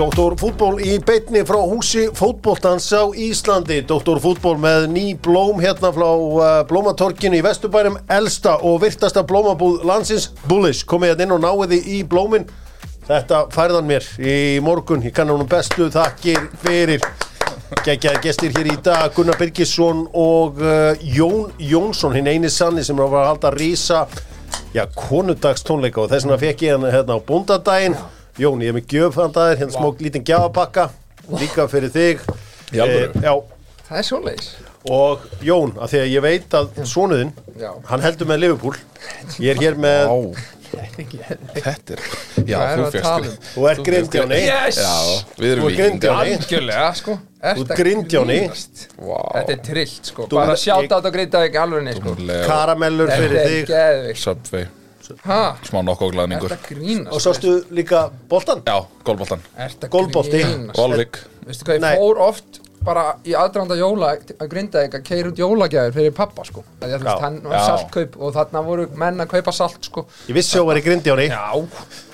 Doktor fútból í beitni frá húsi fótbóltans á Íslandi. Doktor fútból með ný blóm hérna frá uh, blómatorkinu í Vesturbænum. Elsta og virtasta blómabúð landsins. Bullish, komið hérna inn og náiði í blómin. Þetta færðan mér í morgun, ég kannan hún bestu þakkir fyrir. Geggjaði gestir hér í dag. Gunnar Birgisson og uh, Jón Jónsson hinn eini sanni sem var að halda að rísa já, konundagstónleika og þess vegna fekk ég hann hérna á búndadaginn Jón, ég er með gjöfandagir, hérna smók lítinn gjafapakka líka fyrir þig. Alvöru? Eh, Já, Það er svoleiðis. Og Jón, af því að ég veit að sonuðinn, Já. hann heldur með Liverpool. Ég er hér með Á, þetta er Já, erum þú að fyrst um? þú er grindjáni Yes! Já, við erum grindjáni. Algjörlega, sko. Þú ert grindjáni. Vá, Þetta er trillt, sko. Bara sjátt átt að grita ekki alveg, sko. Rúlega karamellur Þetta fyrir er þig. Subway? Smá grínast og sástu líka boltan Já, gólboltan grínast? Golvik. Veistu hvað, ég fór oft bara í aðdraðanda jóla að grinda ekki að keira út jólagjafir fyrir pappa, sko. Því að þú Já. veist, hann var Já. saltkaup og þarna voru menn að kaupa salt, sko. Ég vissi að þú væri grindjáni Já,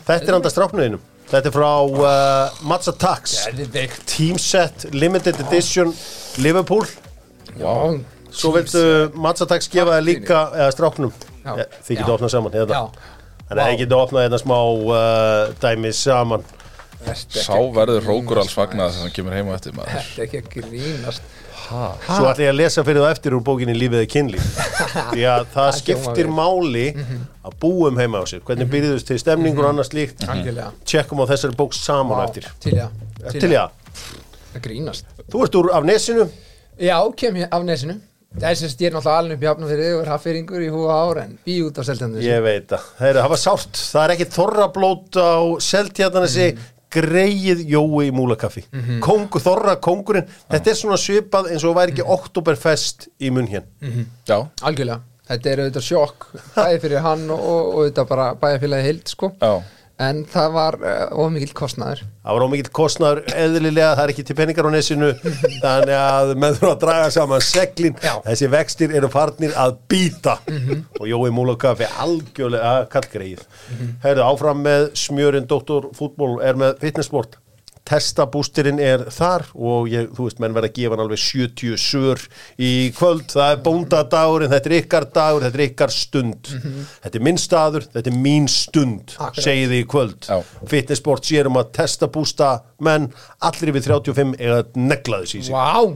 þetta er anda stráknuðinum þetta er frá uh, Mazza Tax Teamset Limited Edition Liverpool. Já, svo viltu Mazza Tax gefa þér líka eða stráknum þið getur Já. opnað saman hérna. Já, þannig að þið getur opnað hérna smá uh, dæmi saman. Ertu Sá ekki að verður grínast, rókur alls maður? fagnað þess að hann kemur heim á eftir maður. Þetta er ekki að grínast. Svo ætla ég að lesa fyrir það eftir úr bókinni Lífið er kynlíf. Því að það skiptir máli að búum heima á sér. Hvernig byrjuðust til stemningur og annars líkt tjekkum á þessari bók saman Vá, eftir. Til já til já, Það. grínast. Þú ert úr af nesinu? Já, kem ég af nesinu Þess að ég er náttúrulega alveg upp í hafna fyrir og er haffyringur í húa ára en bí út á seltjandu Ég veit það, Heyru, það var sárt. Það er ekki þorrablót á seltjarnanesi Mhm. greið jói í múlakaffi. Kongu, þorra, kongurinn Þetta er svona svipað eins og væri ekki Oktoberfest í munn hér Já, Algjörlega. Þetta er auðvitað sjokk bæði fyrir hann og, og auðvitað bara bæðafélagi heild sko. Já en það var uh, ómikill kostnaður Það var ómikill kostnaður eðlilega, það er ekki til penningar á nesinu þannig að með þú að draga saman seglin, Já. þessi vextir eru farnir að býta og Jói Múlakaffi algjörlega kallgreið. Mm Herðu, áfram með smjörinn Dr. Fútból er með fitnessport. Testabústirinn er þar og ég, þú veist, menn verða að gefa hann alveg 70 sör í kvöld, það er bóndadagurinn, þetta er ykkar dagur, þetta er ykkar stund. Þetta er minn staður, þetta er mín stund, Akkurat. segið þið í kvöld. Já. Fitnessport sér um að testa bústa menn allir yfir 35 eða neglaðu sísi Vá,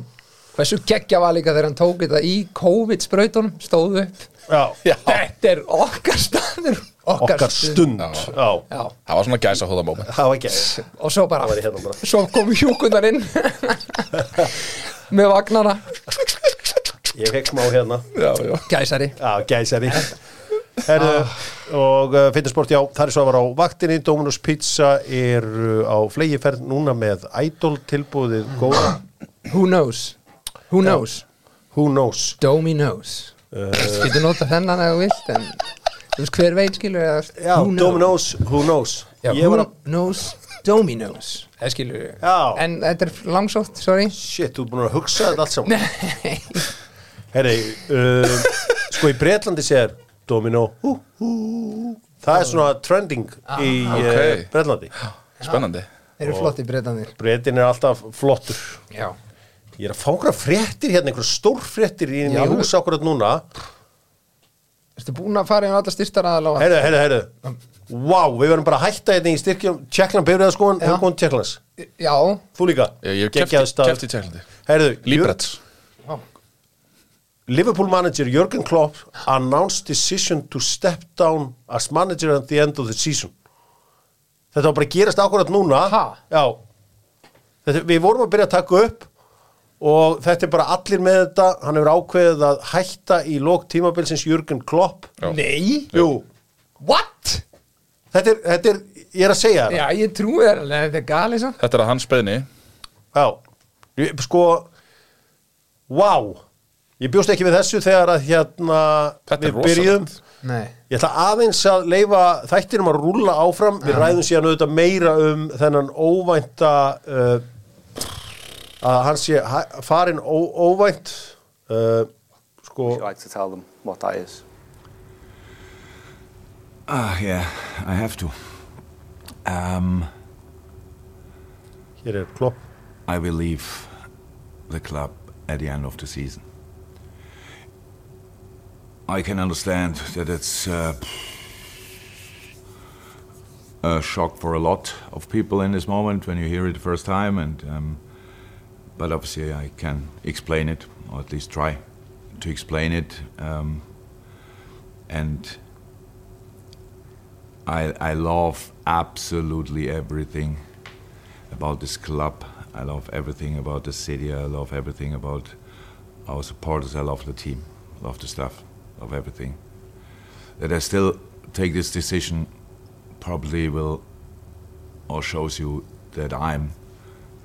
hversu geggja var líka þegar hann tók þetta í COVID-sprautunum stóðu upp Já, Já, Þetta er okkar staður Okkar, okkar stund. Já. Já, Já, það var svona gæsa hóða moment. Það var ekki og svo bara hérna bara. Svo kom hjúkundar inn. Með vagnana. Ég fekk smá hérna. Já, já. Gæsari. Já, gæsari. Herðu, og uh, fitnessport, já, það er svo að vera á vaktinni Dominus Pizza er uh, á flegiferð núna með Idol tilbúðið góða. Who knows? Who knows? Who knows? Dominos uh, Getur nota þennan ef þú vilt en þú veist hver veit skilur Já, who knows? Who knows? Já, Ég who var að, knows? Dominos. Það skilur Já. En þetta er langsótt, sorry. Shit, þú er búin að hugsa þetta allt saman. Herri, uh, sko í Bretlandi segir Domino. Hú, hú. Það er svona trending í uh, ok. Bretlandi. Spennandi. Þeir eru flotti breytanir Bretin er alltaf flottur. Já. Ég er að fá einhverja fréttir hérna, einhverja stórfréttir í, í Já. hús akkurat núna Ertu búin að fara yfir alla styrstar aðal á Heyrðu, heyrðu, heyrðu. Vá, við verðum bara að hætta hérna í styrkjum Tjekkland byrjaði skoðan, Já. hefur góðan Tjekklands Já. Þú líka? Ég staður. kefti í tjæklandi Heyrðu, Líbrets Liverpool manager Jürgen Klopp announced decision to step down as manager at the end of the season. Þetta var bara að gerast akkurat núna. Ha? Já. Þetta, Við vorum að byrja að taka upp og þetta er bara allir með þetta. Hann hefur ákveðið að hætta í lók tímabilsins Jürgen Klopp. Já. Nei? Jú, What? þetta er, þetta er ég er að segja það. Já, ég trúi þér alveg Þetta er galið svo Þetta er að hans beðni Já, sko Vá. Ég bjóst ekki við þessu þegar að hérna Þetta er rosalegt. Nei. Ég ætla aðeins að leifa þættinum að rúlla áfram. Við ræðum síðan auðvitað meira um þennan óvænta uh, að hann sé hæ- farinn ó, óvænt uh, sko Would you like to tell them what that is? Ah, yeah, I have to. Um, Hér er klopp I will leave the club at the end of the season. I can understand that it's uh, a shock for a lot of people in this moment when you hear it the first time, and um, but obviously I can explain it, or at least try to explain it, um, and I I love absolutely everything about this club. I love everything about the city. I love everything about our supporters. I love the team. Love the staff. Love everything. That I still take this decision probably will or shows you that I'm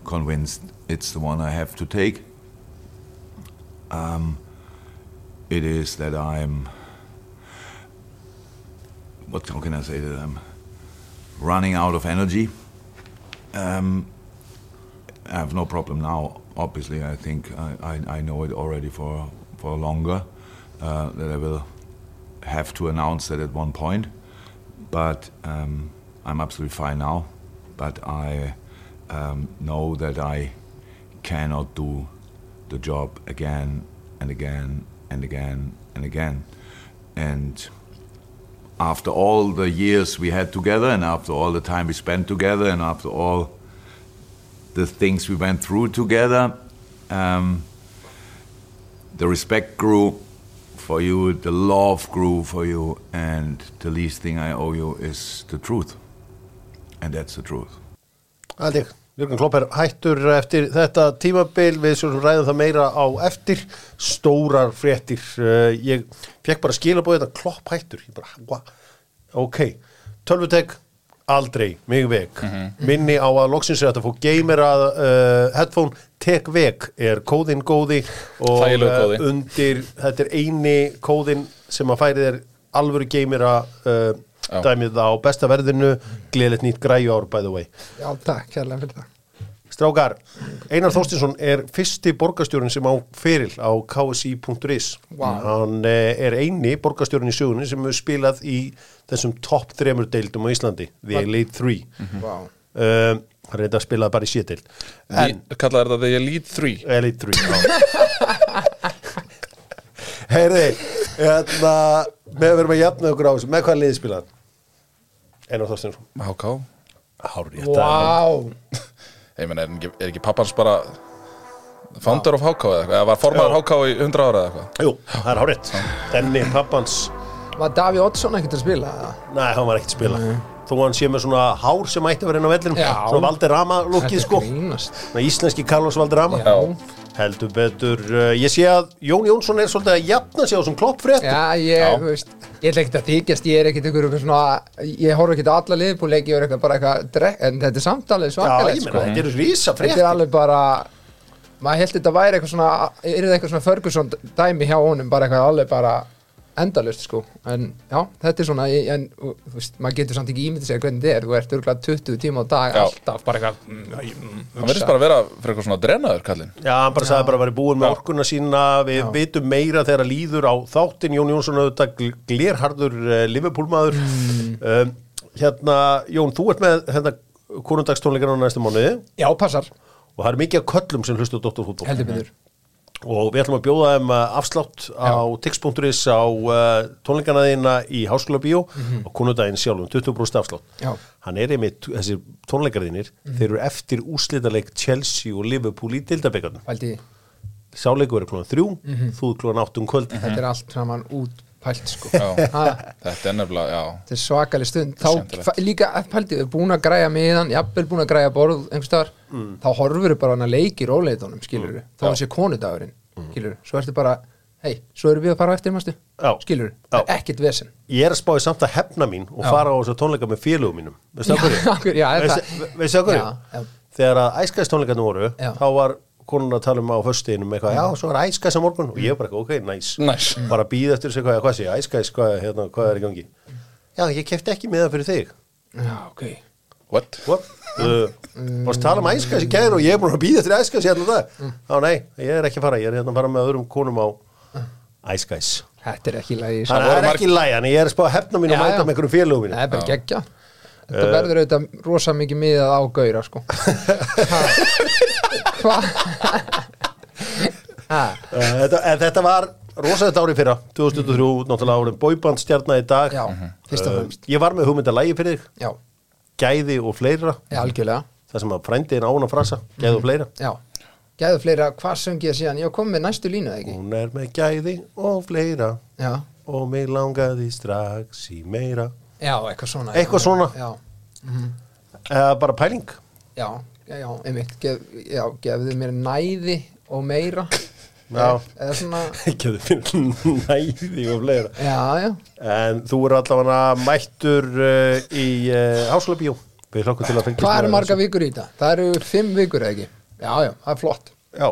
convinced it's the one I have to take. Um, it is that I'm what can I say that I'm running out of energy. Um, I have no problem now. Obviously, I think I, I, I know it already for for longer uh, that I will have to announce that at one point. But um, I'm absolutely fine now. But I um, know that I cannot do the job again and again and again and again. And after all the years we had together, and after all the time we spent together, and after all the things we went through together, um, the respect grew for you, the love grew for you, and the least thing I owe you is the truth. And that's the truth. Aldi, Jörgur Klopp er hættur eftir þetta tímabil. Við svo ræðum það meira á eftir. Stórar fréttir. Uh, ég fekk bara skilabóð þetta Klopp hættur. Ég bara, hva? ok. Tölvutek, aldrei, mig veg minni á að loksins er að fá geimera uh, headphone. Tek veg er kóðin góði og uh, undir, þetta er eini kóðin sem að færi þér alvöru geimera uh, Já. dæmið á besta verðinu. Gleðilegt nýtt græju ár by the way. Já, takk, kærlega fyrir það. Strákar, Einar Þorstinsson er fyrsti borgarstjórinn sem á feril á ksi.is Vá. hann eh, er eini borgarstjórinn í sögunni sem hefur spilað í þessum topp þremur deildum á Íslandi The Elite 3 Vá. Um, hann reynda að spila bara í sétild kallaði þetta The Elite 3 Elite 3 já. Heyri hérna, með að vera með jafna okkur á þessu. Með hvað liðið spilað Einar Þorstinsson HK Hárið Vá. Ég menn, er, ekki- er ekki pappans bara founder of HK eða eitthvað, eða var formaður Já. HK í 100 ára eða eitthvað? Jú, það er hárið Denni pappans. Var Daví Oddsson ekkert að spila? eða? Nei, hann var ekkert að spila. Þó hann sé með svona hár sem ætti að vera inn á vellinum. Já. Svona Valderrama lukkið sko. íslenski Carlos Valderrama. Já. Heldur betur uh, Ég sé að Jón Jónsson er svolítið að jafna sig á þessum kloppfrétt Já, ég, Já. veist, ég ætla ekkert að þykjast, ég er ekkert einhver eitthvað svona, ég horf ekkert á alla liðbúleiki, ég er eitthvað bara eitthvað, drek, en þetta er samtalið Já, svakalegt, ég meina, sko. þetta eru rísa Þetta er alveg bara, maður held þetta væri eitthvað svona, er þetta eitthvað svona Ferguson dæmi hjá honum, bara eitthvað alveg bara endalust, sko. En já, þetta er svona, en, þú veist, maður getur samt ekki ímyndið sér hvernig þetta er, þú ert örgulega 20 tíma á dag, Já. alltaf bara eitthvað, mm, mm, Hann verðist bara að vera fyrir eitthvað svona drenaður kallinn Já, hann bara sagði bara að vera búin með orkuna sína Við Já. vitum meira þegar líður á þáttin Jón Jónsson auðvitað gl- glerharður uh, Liverpoolmaður Mm. um, Hérna, Jón, þú ert með hérna, konundagstónleikana á næstu mánuði já, passar, og það er mikið af köllum sem hlustu á heldur betur. Og við ætlum að bjóða þeim uh, afslátt á tix.is á uh, tónleikana þína í Háskóla Bíó og konundaginn sjálfum, 20% afslátt. Já. hann er einmitt, þessir tónleikar þínir þeir eru eftir úslitaleik Chelsea og Liverpool í dildabekkarnum Pældi, sáleiku verður klóðan þrjú, þú er klóðan átt um kvöld þetta er allt saman útpælt, sko. Já. Ha, Þetta er nefnilega, já. Þetta er svakalig stund. Þá líka að pældi við búin að græja miðan jafnvel búin að græja borð einhvers staðar. Þá horfur við bara hann að leiki róleitónum skilur við, þá er sér konudagurinn skilur við, svo ertu bara hei, svo erum við að fara eftir mástu Já. skilur við, það er ekkert vesen. Ég er að spáði samt að hefna mín og Já. fara á þessu tónleika með félögum mínum. Veistu okkur, er þegar að æskæðstónleikarnir voru Já. þá var konun að tala um á föstudeginum eitthvað, já, svo er æskæðs á morgun. Og ég bara, ok, næs. Næs. bara býða eftir sig hvað, hvað sé, æskæðs, hvað, hérna, hvað er í gangi? Já, ég kefti ekki með það fyrir þig. Já, ok. What? what? Uh, varst tala um æskæðs í kæður og ég er búin að býða eftir æskæðs hérna það? Já, nei, ég er ekki að fara, ég er hérna að fara með öðrum konum á æskæðs þetta er ekki lagi það voru er ekki lægan, ég er að spá að hefna mín og mæta já. með einhverjum félögum mínu Þetta verður auðvitað rosa mikið miðað á gauðra sko? Uh, þetta, en þetta var rosaðið ári fyrra 2023, náttúrulega árið bóibandstjarnar í dag. Já, fyrst og Uh, fremst. Ég var með hugmynda lægi fyrir þig. Já, Gæði og fleira. Já, algjörlega. Það sem að frændiðin á hún að frasa Gæði og fleira. Já, gæðu fleira, hvað söng ég síðan? Ég komið með næstu línu, eða ekki? Hún er með gæði og fleira. Já, Og mig langaði strax í meira já, eitthvað svona Eitthvað svona. Já, Eða bara pæling? Já, já, já einmitt. Gef, Já, gefðu mér næði og meira. Já. Eða svona, Gæði fyrir næði og fleira. Já, já. En þú er allavega mættur uh, í uh, Háskóla Við hlokkum til að fylgjast Hvað eru marga vikur í þetta? Það eru fimm vikur, eða ekki? Já, já, það er flott. Já,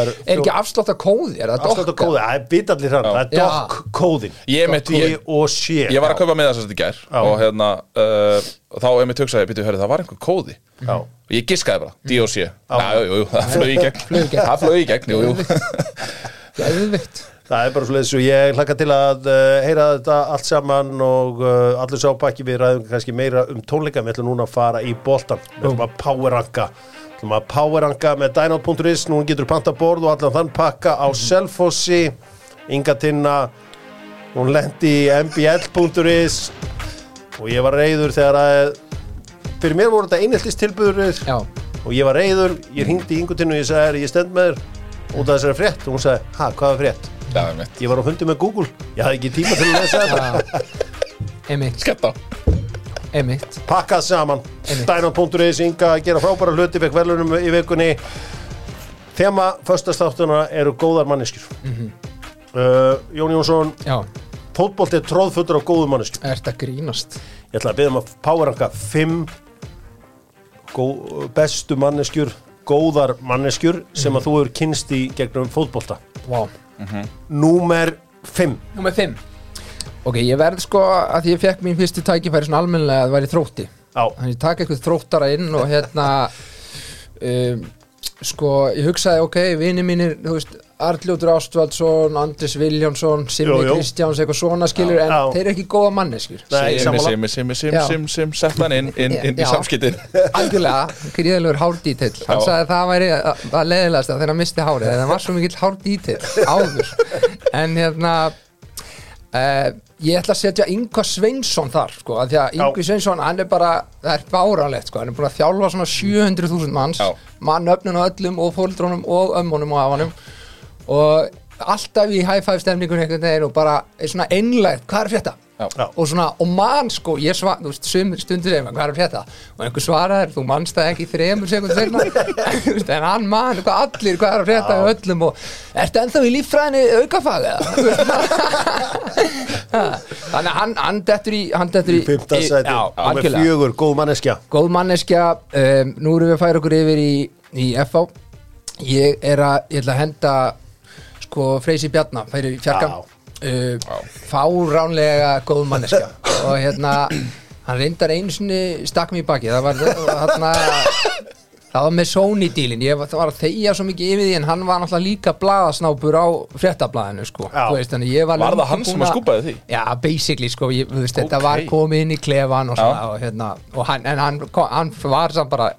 er, Er ekki afslátt að kóði? Er það Afslátt að kóði, það er bitallir hann, það er dokk kóðin Ég ég- Ég var að kaupa með þess að þetta gær Já. og hérna uh, þá er mér töksaði, býtu, hörðu, það var einhver kóði. Já. og ég giskaði bara, D.O.C. Það flög í gegn. Flaug í gegn. Það flög í gegn, jú, jú. Geðvikt Það er bara svo leiðis og ég hlakka til að uh, heyra þetta allt saman og uh, allir sápakki við ræðum kannski meira um tónleika. Við ætlum núna að fara í boltan við ætlum að powerranka ætlum að powerranka með dynote.is núna getur panta borð og allan þann pakka á Selfossi. Inga Tinna hún lendi í mbl.is og ég var reyður þegar að fyrir mér voru þetta einheltist tilbúður og ég var reyður, ég hringdi í Ingu Tinnu og ég sagði, ég stend með þér. Út af þessari frétt. Og hún sagði, ha, hvað er frétt? Ég var á fundi með Google, ég hafði ekki tíma til að lesa þetta. Einmitt, skett á einmitt. Pakkað saman. Dynon.is Inga að gera frábæra hluti fekk verðlunum í vikunni. Þema föstastáttuna eru góðar manneskjur. Uh, Jón Jónsson Já, fótbolt er tróðfuttur á góðum manneskjum. Ert að grínast? Ég ætla að byrja um að fimm gó, bestu manneskjur góðar manneskjur sem að þú hefur kynst í gegnum fótbolta. Vá. Númer 5 Númer 5 Ok, ég verð sko að því ég fekk mín fyrstu tækifæri svona almennilega að það væri þrótti Já, Þannig ég taka eitthvað þróttara inn og hérna um, sko, ég hugsaði, ok, vini mínir þú veist, Arljótur Ástvaldsson Andris Viljánsson, Simmi Jú, jú. Kristjáns eitthvað svona skilur, en Já. þeir eru ekki góða manneskjur Nei, Simmi, sammála. simmi, simmi, sim, Já. sim, sim Sett hann inn, inn, inn í Já. samskiptin algjörlega, gríðalegur hárdítill hann Já. sagði að það væri að, að leðilegast þegar hann misti hárið, en það var svo mikill hárdítill áður en hérna uh, ég ætla að setja Ingo Sveinsson þar sko, því að Já. Ingo Sveinsson hann er bara, það er báralegt sko, hann er búin að þjálfa svona 700.000 manns Já. mann öfnun á öllum og fóldrónum og ömmunum og afanum og alltaf í high five stemningunni einhvern veginn og bara er svona einlægt, hvað er frétta? Og svona, og mann sko, ég svar, þú veist, sum stundur segir maður, hvað er frétta? Og einhver svaraður, þú mannst það ekki í þremur sekund segna, en hann mann, hvað allir, hvað er frétta í öllum og, ertu ennþá í líffræðinni aukafag eða? Þannig að hann, hann dettur í, hann dettur í, í- sæti, já, númer algjörlega. fjögur, góð manneskja. Góð manneskja, um, nú erum við að færa okkur yfir í, í FH Ég er að, ég ætla að henda sko Freysi Bjarna, færi fjarkan uh, Fáránlega góð manneskja. Og hérna, hann reyndar einu sinni stakk mér í baki Það var hérna Það var með Sony dílin, ég var, að þegja svo mikið yfir því en hann var náttúrulega líka blaðasnápur á fréttablaðinu sko. Veist, var Var það hann sem að skúpaði því? Já, basically sko, ég, veist, þetta Ok. var komið inn í klefan og svona og hérna, og hann, en hann, hann var samt bara,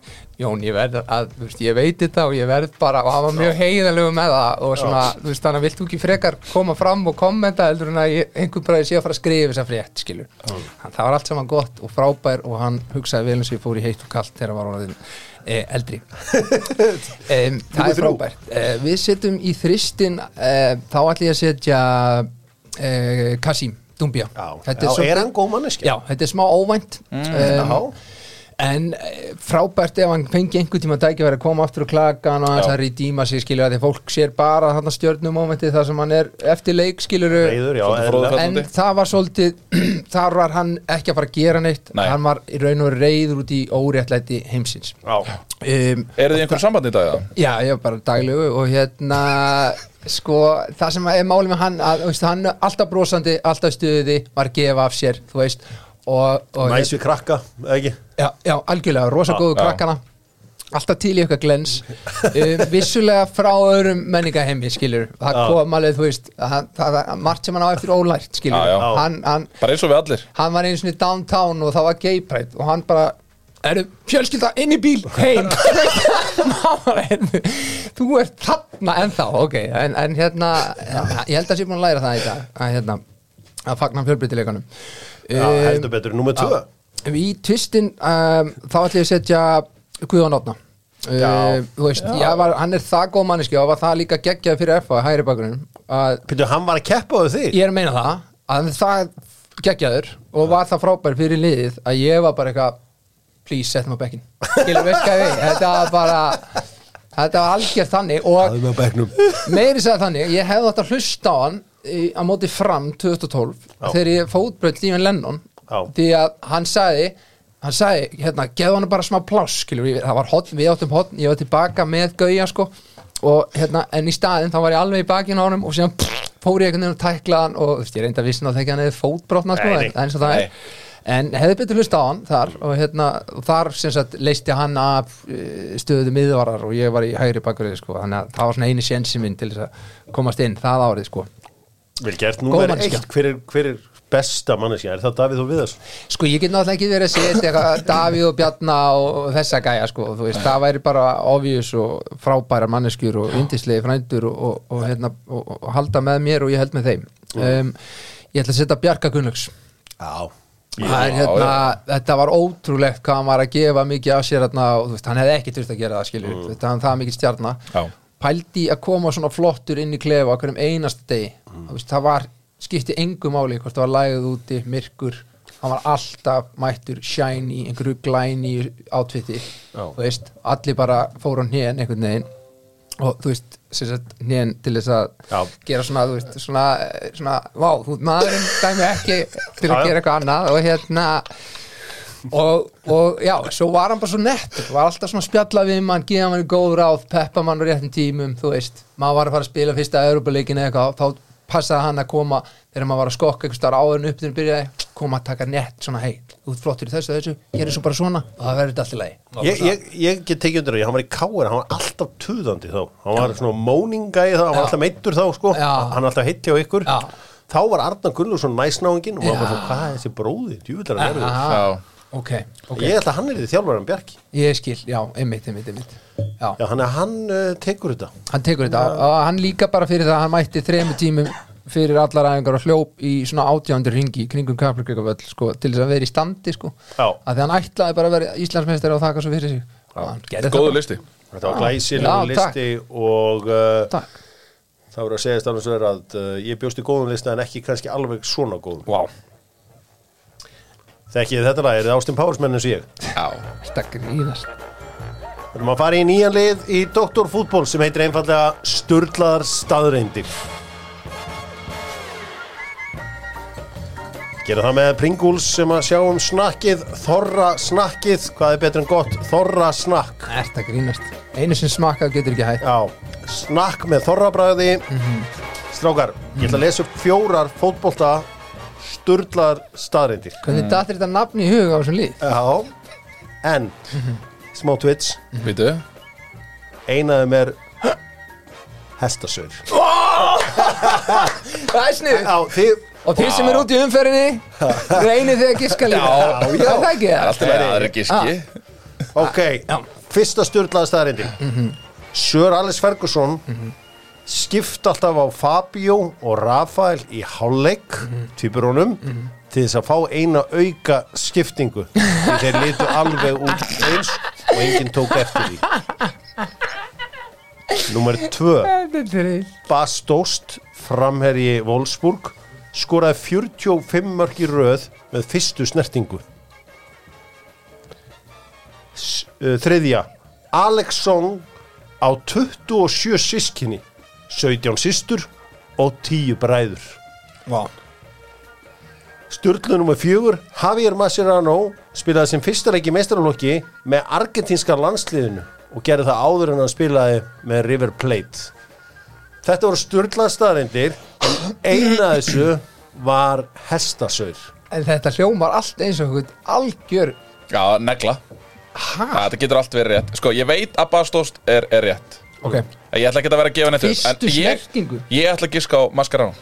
Jón, ég verð að, þú veist, ég veit þetta og ég verð bara, og hann var mjög heiðalegu með það og svona, þú veist, þannig að vilt þú ekki frekar koma fram og kommenta heldur en að ég, einhver bara sé að fara að skrifa þess að frétt, skilur. Hann, það var allt saman gott og frábær og hann hugsaði vel eins og ég fór í heitt og kalt þegar var orðin e, eldri. um, það er frábært. E, við setjum í þristin, e, þá ætlum ég að setja e, Kasim Dumbia. Já, já er hann góð manneskja? Já, þetta er smá óvænt um, Já. En eh, frábært ef hann fengi einhvern tíma tæki að koma aftur og klaka og hans Já. að redeema sig skilur að því fólk sér bara þarna stjörnumómentið þar sem hann er eftir leik fróðfell. en það var svolítið þar var hann ekki að fara að gera neitt Nei. hann var í raun og reyður út í óréttlæti heimsins Já. um, Eru þið í einhverju sambandi í dag? eða? Já, ég var bara daglegu og hérna sko, það sem er málið með hann að þú veist, hann er alltaf brosandi, alltaf stuði var að gefa af sér, þú veist og, og Næs við krakka, eða ekki? já, já, algjörlega, rosa góðu já. krakkana. Alltaf til í eitthvað glens. Um, vissulega frá öðrum menningaheimi skilur, það Já. kom alveg þú veist, það, það, það, margt sem hann á eftir ólært skilur, Já, já. Hann, hann, Bara eins og við allir. hann var einu sinni downtown og það var gay pride og hann bara eru fjölskylda inn í bíl? Heim. Þú ert þarna ennþá ok, en, en hérna ég held að sé búin að læra það í dag að, hérna, að fagna fjölbreytileikanum Já, heldur betur, númer tvö. Í tvistin um, þá ætlum ég að setja Guðjón Átna Já. Uh, þú veist, var, hann er það góð manneski og var það líka geggjað fyrir FA hægri bakurinn að Pítur, hann var að keppa á þig? Ég er að meina það að það geggjaður og var það frábær fyrir liðið að ég var bara eitthvað please setja mig á bekkin þetta var bara þetta var algjört þannig og meiri segja þannig ég hefði átt að hlusta á hann á móti fram 2012 þegar ég fótbröð Lífin Lennon Já. því að hann sagði hann sagði, hérna, geðu hann bara smá pláss skilur, við, það var hotn, við áttum hotn ég var tilbaka með gauja sko og hérna, en í staðinn þá var ég alveg í bakinn á honum og síðan pff, fór ég einhvern veginn og tækla hann og þú veist, ég reyndi að vissin á þegar hann hefði fótbrotna sko, Nei, nei. en eins og það Nei. er en hefði betur hlusta á hann þar og hérna, þar sem sagt leisti hann af eh, stöðu miðvarar og ég var í hægri bakurið sko, þannig að það var svona eini sjensi minn til þess að komast inn það árið sko Vel gert, númer manneskja. eitt Hver er, hver er besta manneskja? Er það Davíð og Viðars? Sko ég get náttúrulega ekki verið að setja eitthvað Davíð og Bjarna og þessa gæja sko, þú veist, það væri bara obvious og frábæra manneskjur og yndislegi frændur og, og, og, hérna, og, og halda með mér og ég held með þeim um, Ég ætla að setja Bjarka Gunnlaugs Já Það er, hérna, Þetta var ótrúlegt hvað hann var að gefa mikið af sér hérna, og þú veist, hann hefði ekki þurft að gera það skilur, mm. þetta hann það mikið stjarna Já. Pældi að koma svona flottur inn í klefa hverjum einasta degi. Þú veist, það var, skipti engu máli hvort það var lægð úti, myrkur hann var alltaf mættur shiny einhverju glæni átvitti Já. þú veist, allir bara fóru á hnén einhvern veginn. Og þú veist, hnén til þess að Já. gera svona, þú veist, svona, svona vá, þú maðurinn dæmi ekki til að gera eitthvað annað. Og hérna og, og já, svo var hann bara svo nettur. Var alltaf svona að spjalla við mann geða mann góð ráð, peppa mann á réttum tímum þú veist, maður var að fara að spila fyrsta Európa-leikin eða eitthvað, þá passaði hann að koma þegar maður var að skokka einhvers staðar áður en upp þegar byrjaði, koma að taka nett svona hei, þú ert flottur í þessu og þessu, gerir svo bara svona og það verður allt í lagi. Ég, ég, ég get tekið undir því, hann var í káir, hann var alltaf tuðandi þá, hann var svona móningæði þá, hann var alltaf meittur þá sko, Já. hann var alltaf heitt hjá ykkur, Já. þá var Arnar Gunnlaugsson næsnáingin og maður bara Já. svo, hvað er þessi bróði, djúvillar er verður, Já. Ok, ok, ég held að hann er því þjálfur en Bjarki, ég skil, já, einmitt, einmitt, einmitt. Já, já, hann, er, hann uh, tekur þetta, hann tekur þetta. Og hann líka bara fyrir það að hann mætti þremu tímum fyrir allar aðeingar og hljóp í svona átjándur ringi kringum Kaplakrikavöll sko, til þess að vera í standi sko. Já. að því hann ætlaði bara að vera Íslandsmeistari og þakka svo fyrir sig. Og hann gerði Góðu listi. Þetta var Já, glæsilegur takk. listi og uh, Takk. það voru að segja stannum svo er að uh, ég bjóst í góðum lista en ekki kannski alveg svona góðum. Vá Þekkið þetta lag, er þið Austin Powers menn eins og ég? Já Þetta grínast Við erum að fara í nýjan lið í Dr. Fútból sem heitir einfallega Sturlaðar staðreindir. Gera það með Pringles sem að sjá um snakkið, þorra snakkið, hvað er betur en gott, þorra snakk. Þetta grínast Einu sem smakkað getur ekki hægt Já, snakk með þorrabræði. Strákar, ég ætla að lesa upp fjórar fótbolta sturlaðar staðreindir. Hvernig datir þetta nafn í huga á þessum lið? Já, en, smá twits, Vítu einaðum er hestasöður. Það er snið Já, þið, Og þeir sem er út í umferðinni reynið þið að giska líka? Já, já. Það er það. Ekki það? Alltaf verið aðra gíski Ok, fyrsta stjórnlaða staðarindin Sör Alex Ferguson skipta alltaf á Fabio og Rafael í hálfleik tvíburónum til þess að fá eina auka skiptingu. Því þeir litu alveg út eins og enginn tók eftir því. Númer tvö. Þetta er trill. Bas Dost framherji Wolfsburg skoraði 45 mörg í röð með fyrstu snertingu. S uh, þriðja. Alex Song á 27 sískinni 17 systur og 10 bræður. Vá. Sturlu nummer fjögur Javier Mascherano spilaði sem fyrsta leik í meistaralokki með argentinska landsliðinu og gerði það áður en hann spilaði með River Plate. Þetta voru sturlað staðarindir en eina þessu var hestasaur. En þetta hljómar allt eins og einhvern algjör Já, negla. Hæ? Þetta getur allt verið rétt. Sko, ég veit að Bastos er, er rétt. Ok, Ég ætla ekki að vera að gefa neitt upp, Fyrstu en ég, snertingu? ég ætla að giska á Mascarano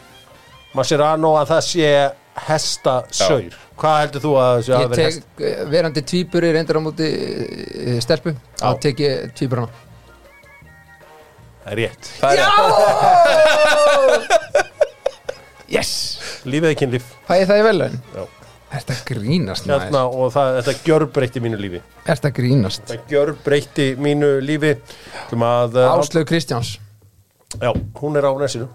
Mascherano að það sé hesta saur Hvað heldur þú að það sé að ég vera tek hest? eh, verandi tvíburi reyndar á móti uh, stelpu þá Já. tek ég tvíburana rétt Það er rétt Yes! Lífið er kynlíf Fæ ég það í velun? Já. Þetta grínast hérna, maður? og það, þetta gjörbreytti mínu lífi. Er þetta grínast? Þetta gjörbreytti mínu lífi. Uh, Áslögu Kristjáns. Já, hún er á nesinu.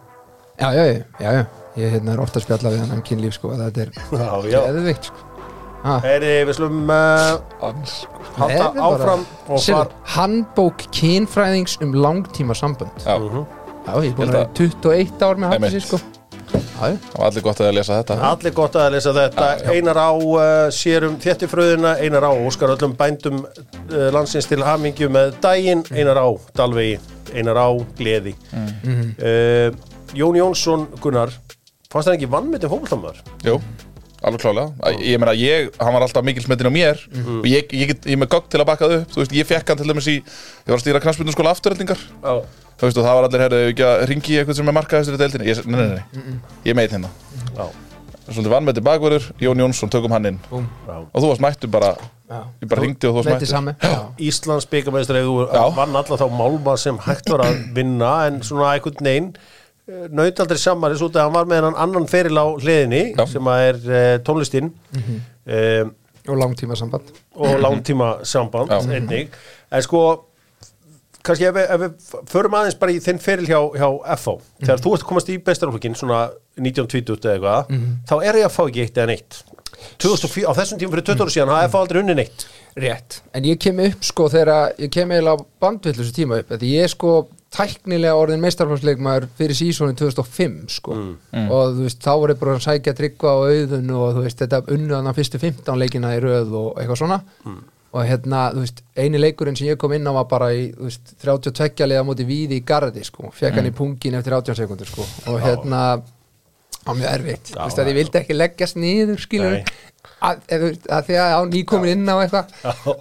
Já, já, já, já, já. Ég hérna, er ofta að spjalla við hann um kynlíf sko, þetta er eðvikt sko. Heyri, við slum uh, halda Eða bara- áfram far Handbók kynfræðings um langtíma sambönd Já, Já, ég er búin að vera 21 ár með hann þessi sko Já, já. var allir gott að lesa þetta. Allir gott að lesa þetta. Einar á uh, sérum þéttifröðina. Einar á Óskar öllum bændum uh, landsins til hamingju með daginn. Einar á Dalvegi. Einar á Gleði. Uh, Jón Jónsson Gunnar Fannst það ekki vannmyndin fókbaltamöður? Jú, alveg klálega Æ, Ég meina, ég, hann var alltaf mikil smettin á mér. Og ég, ég, get- ég er með gogg til að baka það upp Þú veist, ég fekk hann til dæmis í Ég var að stýra knastbyrnum skóla afturöldingar Já. Þú veist, og það var allir, herðu, ekki að ringi eitthvað sem er markaðistur í deildinni? Ég, Nei, nei, nei, ég meit hérna. Já. Svolítið vannmeti bakverður, Jón Jónsson, tökum hann inn. Já. Og þú varst mættur bara Já. Ég bara hringdi og þú varst Mætti mættur. sami Já. Íslands Já. vann alla þá málma sem hægt var að vinna en svona einhvern veginn naut aldrei samaris út að hann var með hann annan feril á hliðinni Já. sem að er uh, tónlistinn um, Og langtíma samband og langtíma samband Já. einnig. En sko kannski ef við, ef við förum aðeins bara í þinn feril hjá, hjá FH þegar þú ert að komast í bestarflokkin svona 1920 eða eitthvað þá er ég að fá ekki eitt eða neitt? 2004, á þessum tímum fyrir 20 ára síðan hafa FH aldrei unni neitt. Rétt. En ég kem upp sko þegar Ég kem eiginlega á bandvillusu tíma upp Því ég sko tæknilega orðin meistarflóksleikmaður fyrir sísónin 2005 sko. Og þú veist þá voru bara að sækja tryggva á auðun og þú veist þetta unnuðan á fyrstu 15 leikina í röð og eitthvað svona. Og hérna þú veist eini leikurinn sem ég kom inn á var bara í veist 32 liða móti víði í gardi sko. Fekk hann í pungin eftir 18 sekundur sko. Og hérna á mjög erfitt, þú veist að ég vildi ekki leggjast niður skilur að, að, að því að á nýkomin inn á eitthvað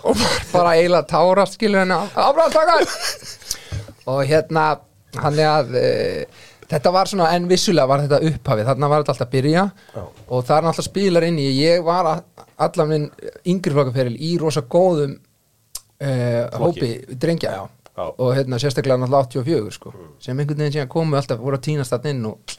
og var bara eiginlega tárast skilur henni ábráðstakar og hérna hann er að e, þetta var svona, en vissulega var þetta upphafið. Þarna var þetta alltaf að byrja. Og það er náttúrulega spilar inn í, ég var að, allan minn yngri flokkaferil í rosa góðum e, hópi drengja, já. Já. og hérna sérstaklega náttúrulega 84 sko, sem einhvern veginn síðan komu alltaf voru að tínast þarna inn og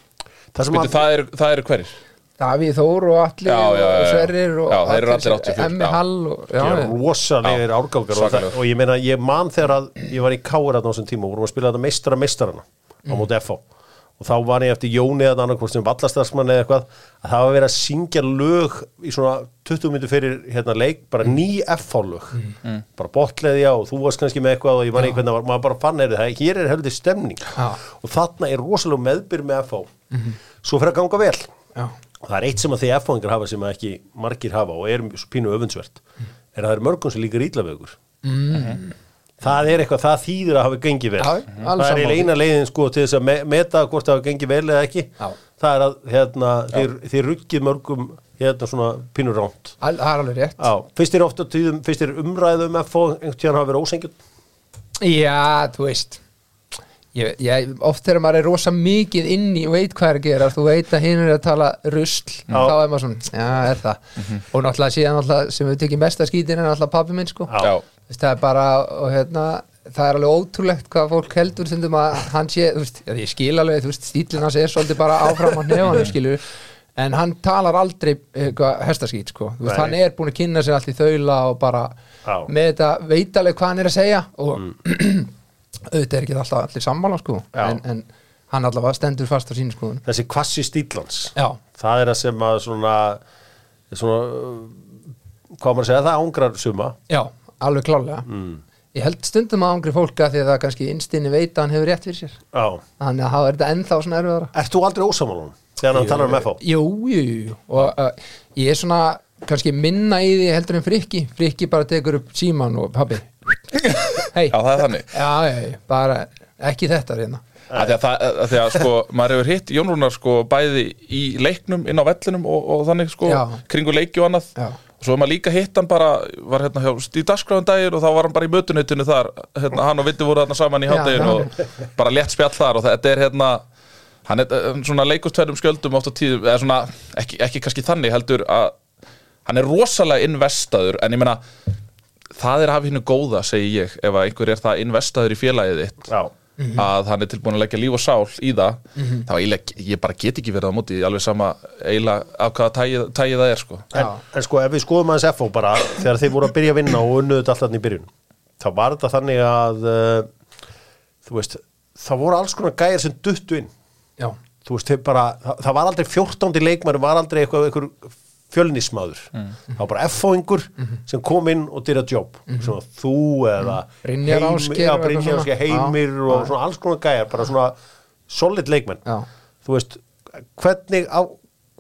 það sem Bíddu, það, eru, það eru hverjir? Davíð Þór og Alli Já, já, já, og já. Sverrir og Já, þeir eru allir sem- 84, Emmi. Hall og, já, Já, já. rosalegir Já, árgangar og, það, og ég meina, ég man þegar að ég var í Káir á þessum tíma og vorum að spila þetta meistara meistarana á móti FH og þá var ég eftir Jóni eða annarkvort sem vallastarsmann eða eitthvað að það var verið að syngja lög í svona 20 minnur fyrir hérna leik bara ný FH lög bara botleðja og þú varst kannski með eitthvað og ég man ekki hvernig það var, maður bara fann er það hér er heldur stemning. Já. og þarna er rosalega meðbyr með FH svo fyrir að ganga vel. Já. Það er eitt sem að því F-fóðingar hafa sem að ekki margir hafa og er pínu öfundsvert er að það er mörgum sem líka ítla við okkur. Mm. það er eitthvað, það þýðir að hafa gengið vel. Já, það er eina leiðin sko til þess að me meta hvort það hafa gengið vel eða ekki. Já. það er að hérna, þið, þið ruggið mörgum hérna svona pínu ránt það er alveg rétt. Fyrst er tíðum, fyrst er umræðum F-fó, einhvern tíðan hafa verið ósengjum Já, þú veist ég, ég, oft þegar maður er rosa mikið inni og veit hvað er að gera þú veit að hinn er að tala rusl þá er maður svona, já, er það. Og náttúrulega síðan náttúrulega sem við tekjum mesta skítin er náttúrulega pappi minn sko. Það er bara, og hérna það er alveg ótrúlegt hvað fólk heldur stundum að hann sé, þú veist, ég skil alveg þú veist, stílinn hans er svolítið bara áfram á nefanum skilur, en hann talar aldrei eitthvað hestaskít, sko. Þú veist, Nei. hann er búin að kynna sér allt í þaula og bara Auðvitað er ekki alltaf allir sammála, sko en, en hann allavega stendur fast á sínu skoðun þessi kvassi stílans Já, það er að sem að svona svona hvað maður að segja, það ángrar suma. Já, alveg klálega Ég held stundum að ángri fólka því að það kannski innstinni veit að hann hefur rétt fyrir sér. Já. þannig að þá er þetta ennþá svona erfiðara. Ert þú aldrei ósamálun þegar hann talar um FH? Jú, jú, jú og uh, ég er svona kannski minna í því heldur en frikki. Frikki bara tekur upp síman og pabbi hei, já, það er þannig já, já, bara ekki þetta reyna að sko, maður hefur hitt Jón Rúnar sko bæði í leiknum inn á vellinum og, og þannig sko Já. kringu leiki og annað Já. Svo er maður líka hitt hann bara, var hérna hjá Stíð Dagskráðan dagir og þá var hann bara í mötuneytinu þar, hérna, hann og Viti voru þarna saman í já. og bara létt spjall þar og þetta er hérna, hann er eh, svona leikust tverjum skjöldum oft á tíðum, eða svona, ekki, ekki kannski þannig heldur að hann er rosalega investaður, en ég meina, það er að hafa hinnu góða, segi ég, ef að einhver er það investaður í félagið þitt Já, að hann er tilbúin að leggja líf og sál í það þá eiginlega, ég bara get ekki verið á móti alveg sama eiginlega af hvaða tægi, tægi það er sko. En, en sko ef við skoðum aðeins FO bara þegar þeir voru að byrja að vinna og unnuðu þetta alltaf í byrjun þá var þetta þannig að uh, þú veist, það voru alls konar gæjar sem duttu inn. Já, þú veist, bara, það, það var aldrei 14. leikmar var aldrei eitthvað, eitthvað fjölnismadur það var bara F-fóingur sem kom inn og dyrja jobb. Svona þú eða Brynjar eitthvað Brynjar. Ásgeir, Heimir Já, og svona alls konar gæjar bara svona solid leikmenn. Já. Þú veist, hvernig á,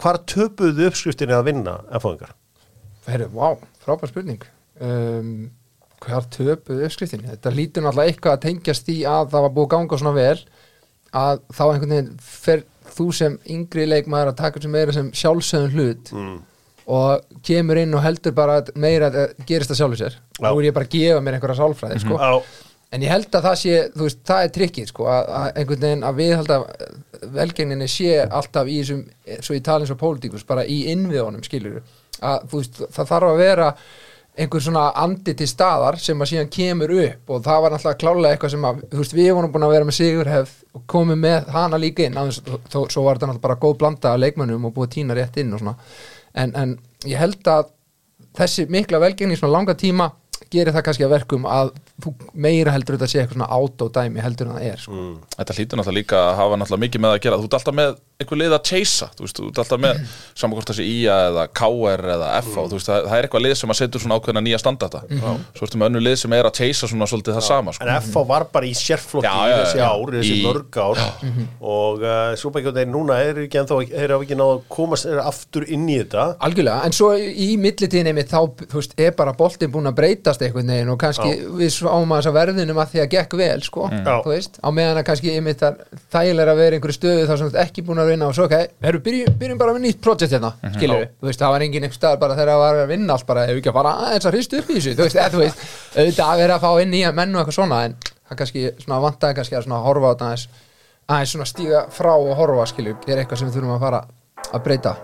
hvar töpuðu uppskriftinni að vinna F-fóingar? Herru, vá, frábær spurning. Um, Hvar töpuðu uppskriftinni? Þetta lítur náttúrulega eitthvað að tengjast í að það var búið ganga svona vel að þá einhvern veginn fer þú sem yngri leikmaður að taka sem meira sem sjálfsögðun hlut. Mm. Og kemur inn og heldur bara meira að gerist það sjálfur sér. Já. nú er ég bara að gefa mér einhverja sálfræði sko. Já, en ég held að það sé, þú veist, það er trikkið sko, að, að einhvern veginn að við held að velgengninni sé alltaf í þessum, svo ég tala eins og pólitíkus bara í innviðunum skilur að veist, það þarf að vera einhver svona andi til staðar sem að síðan kemur upp og það var náttúrulega klálega eitthvað sem að, þú veist, við vorum búin að vera með Sigurhef og komum með hana líka inn aðeins, þó, svo var þetta náttúrulega bara góð blanda af leikmönnum og búið tína rétt inn og svona en, en ég held að þessi mikla velgengni í svona langa tíma gerir það kannski að verkum að þú meira heldur þetta sé eitthvað svona autodæmi heldur en það er sko. Þetta hlýtur náttúrulega líka að hafa náttúrulega mikið með að gera Þú ert alltaf með einhver lið að chasea Þú veist, þú ert alltaf með saman hvort þessi IA eða KR eða FH Þú veist, það, það er eitthvað lið sem að setur svona ákveðna nýja standarta Svo ertu með önnu lið sem er að chasea svona svolítið það sama sko. en FH var bara í sérflokki Já, í já, þessi já. ár, þessi Í- mörg ár. Og uh, svo bara ekki núna er ekki ennþá, er ekki náða að komast aftur inn í þetta. Algjörlega, en svo í millitíðinni mitt þá, þú veist, er bara boltinn búin að breytast einhvern veginn og kannski við að vinna og svo, ok, herru, byrjum, byrjum bara með nýtt projekt hérna, skilur við, þú veist, það var engin einhver stað bara þegar það var að vinna allt bara, ef ekki að fara aðeins að hristu upp í þessu, þú veist, eða, þú veist auðvitað að vera að fá inn nýja menn og eitthvað svona en það kannski svona vantaði kannski að svona horfa á þetta aðeins, aðeins svona stíga frá og horfa, skilur, er eitthvað sem við þurfum að fara að breyta.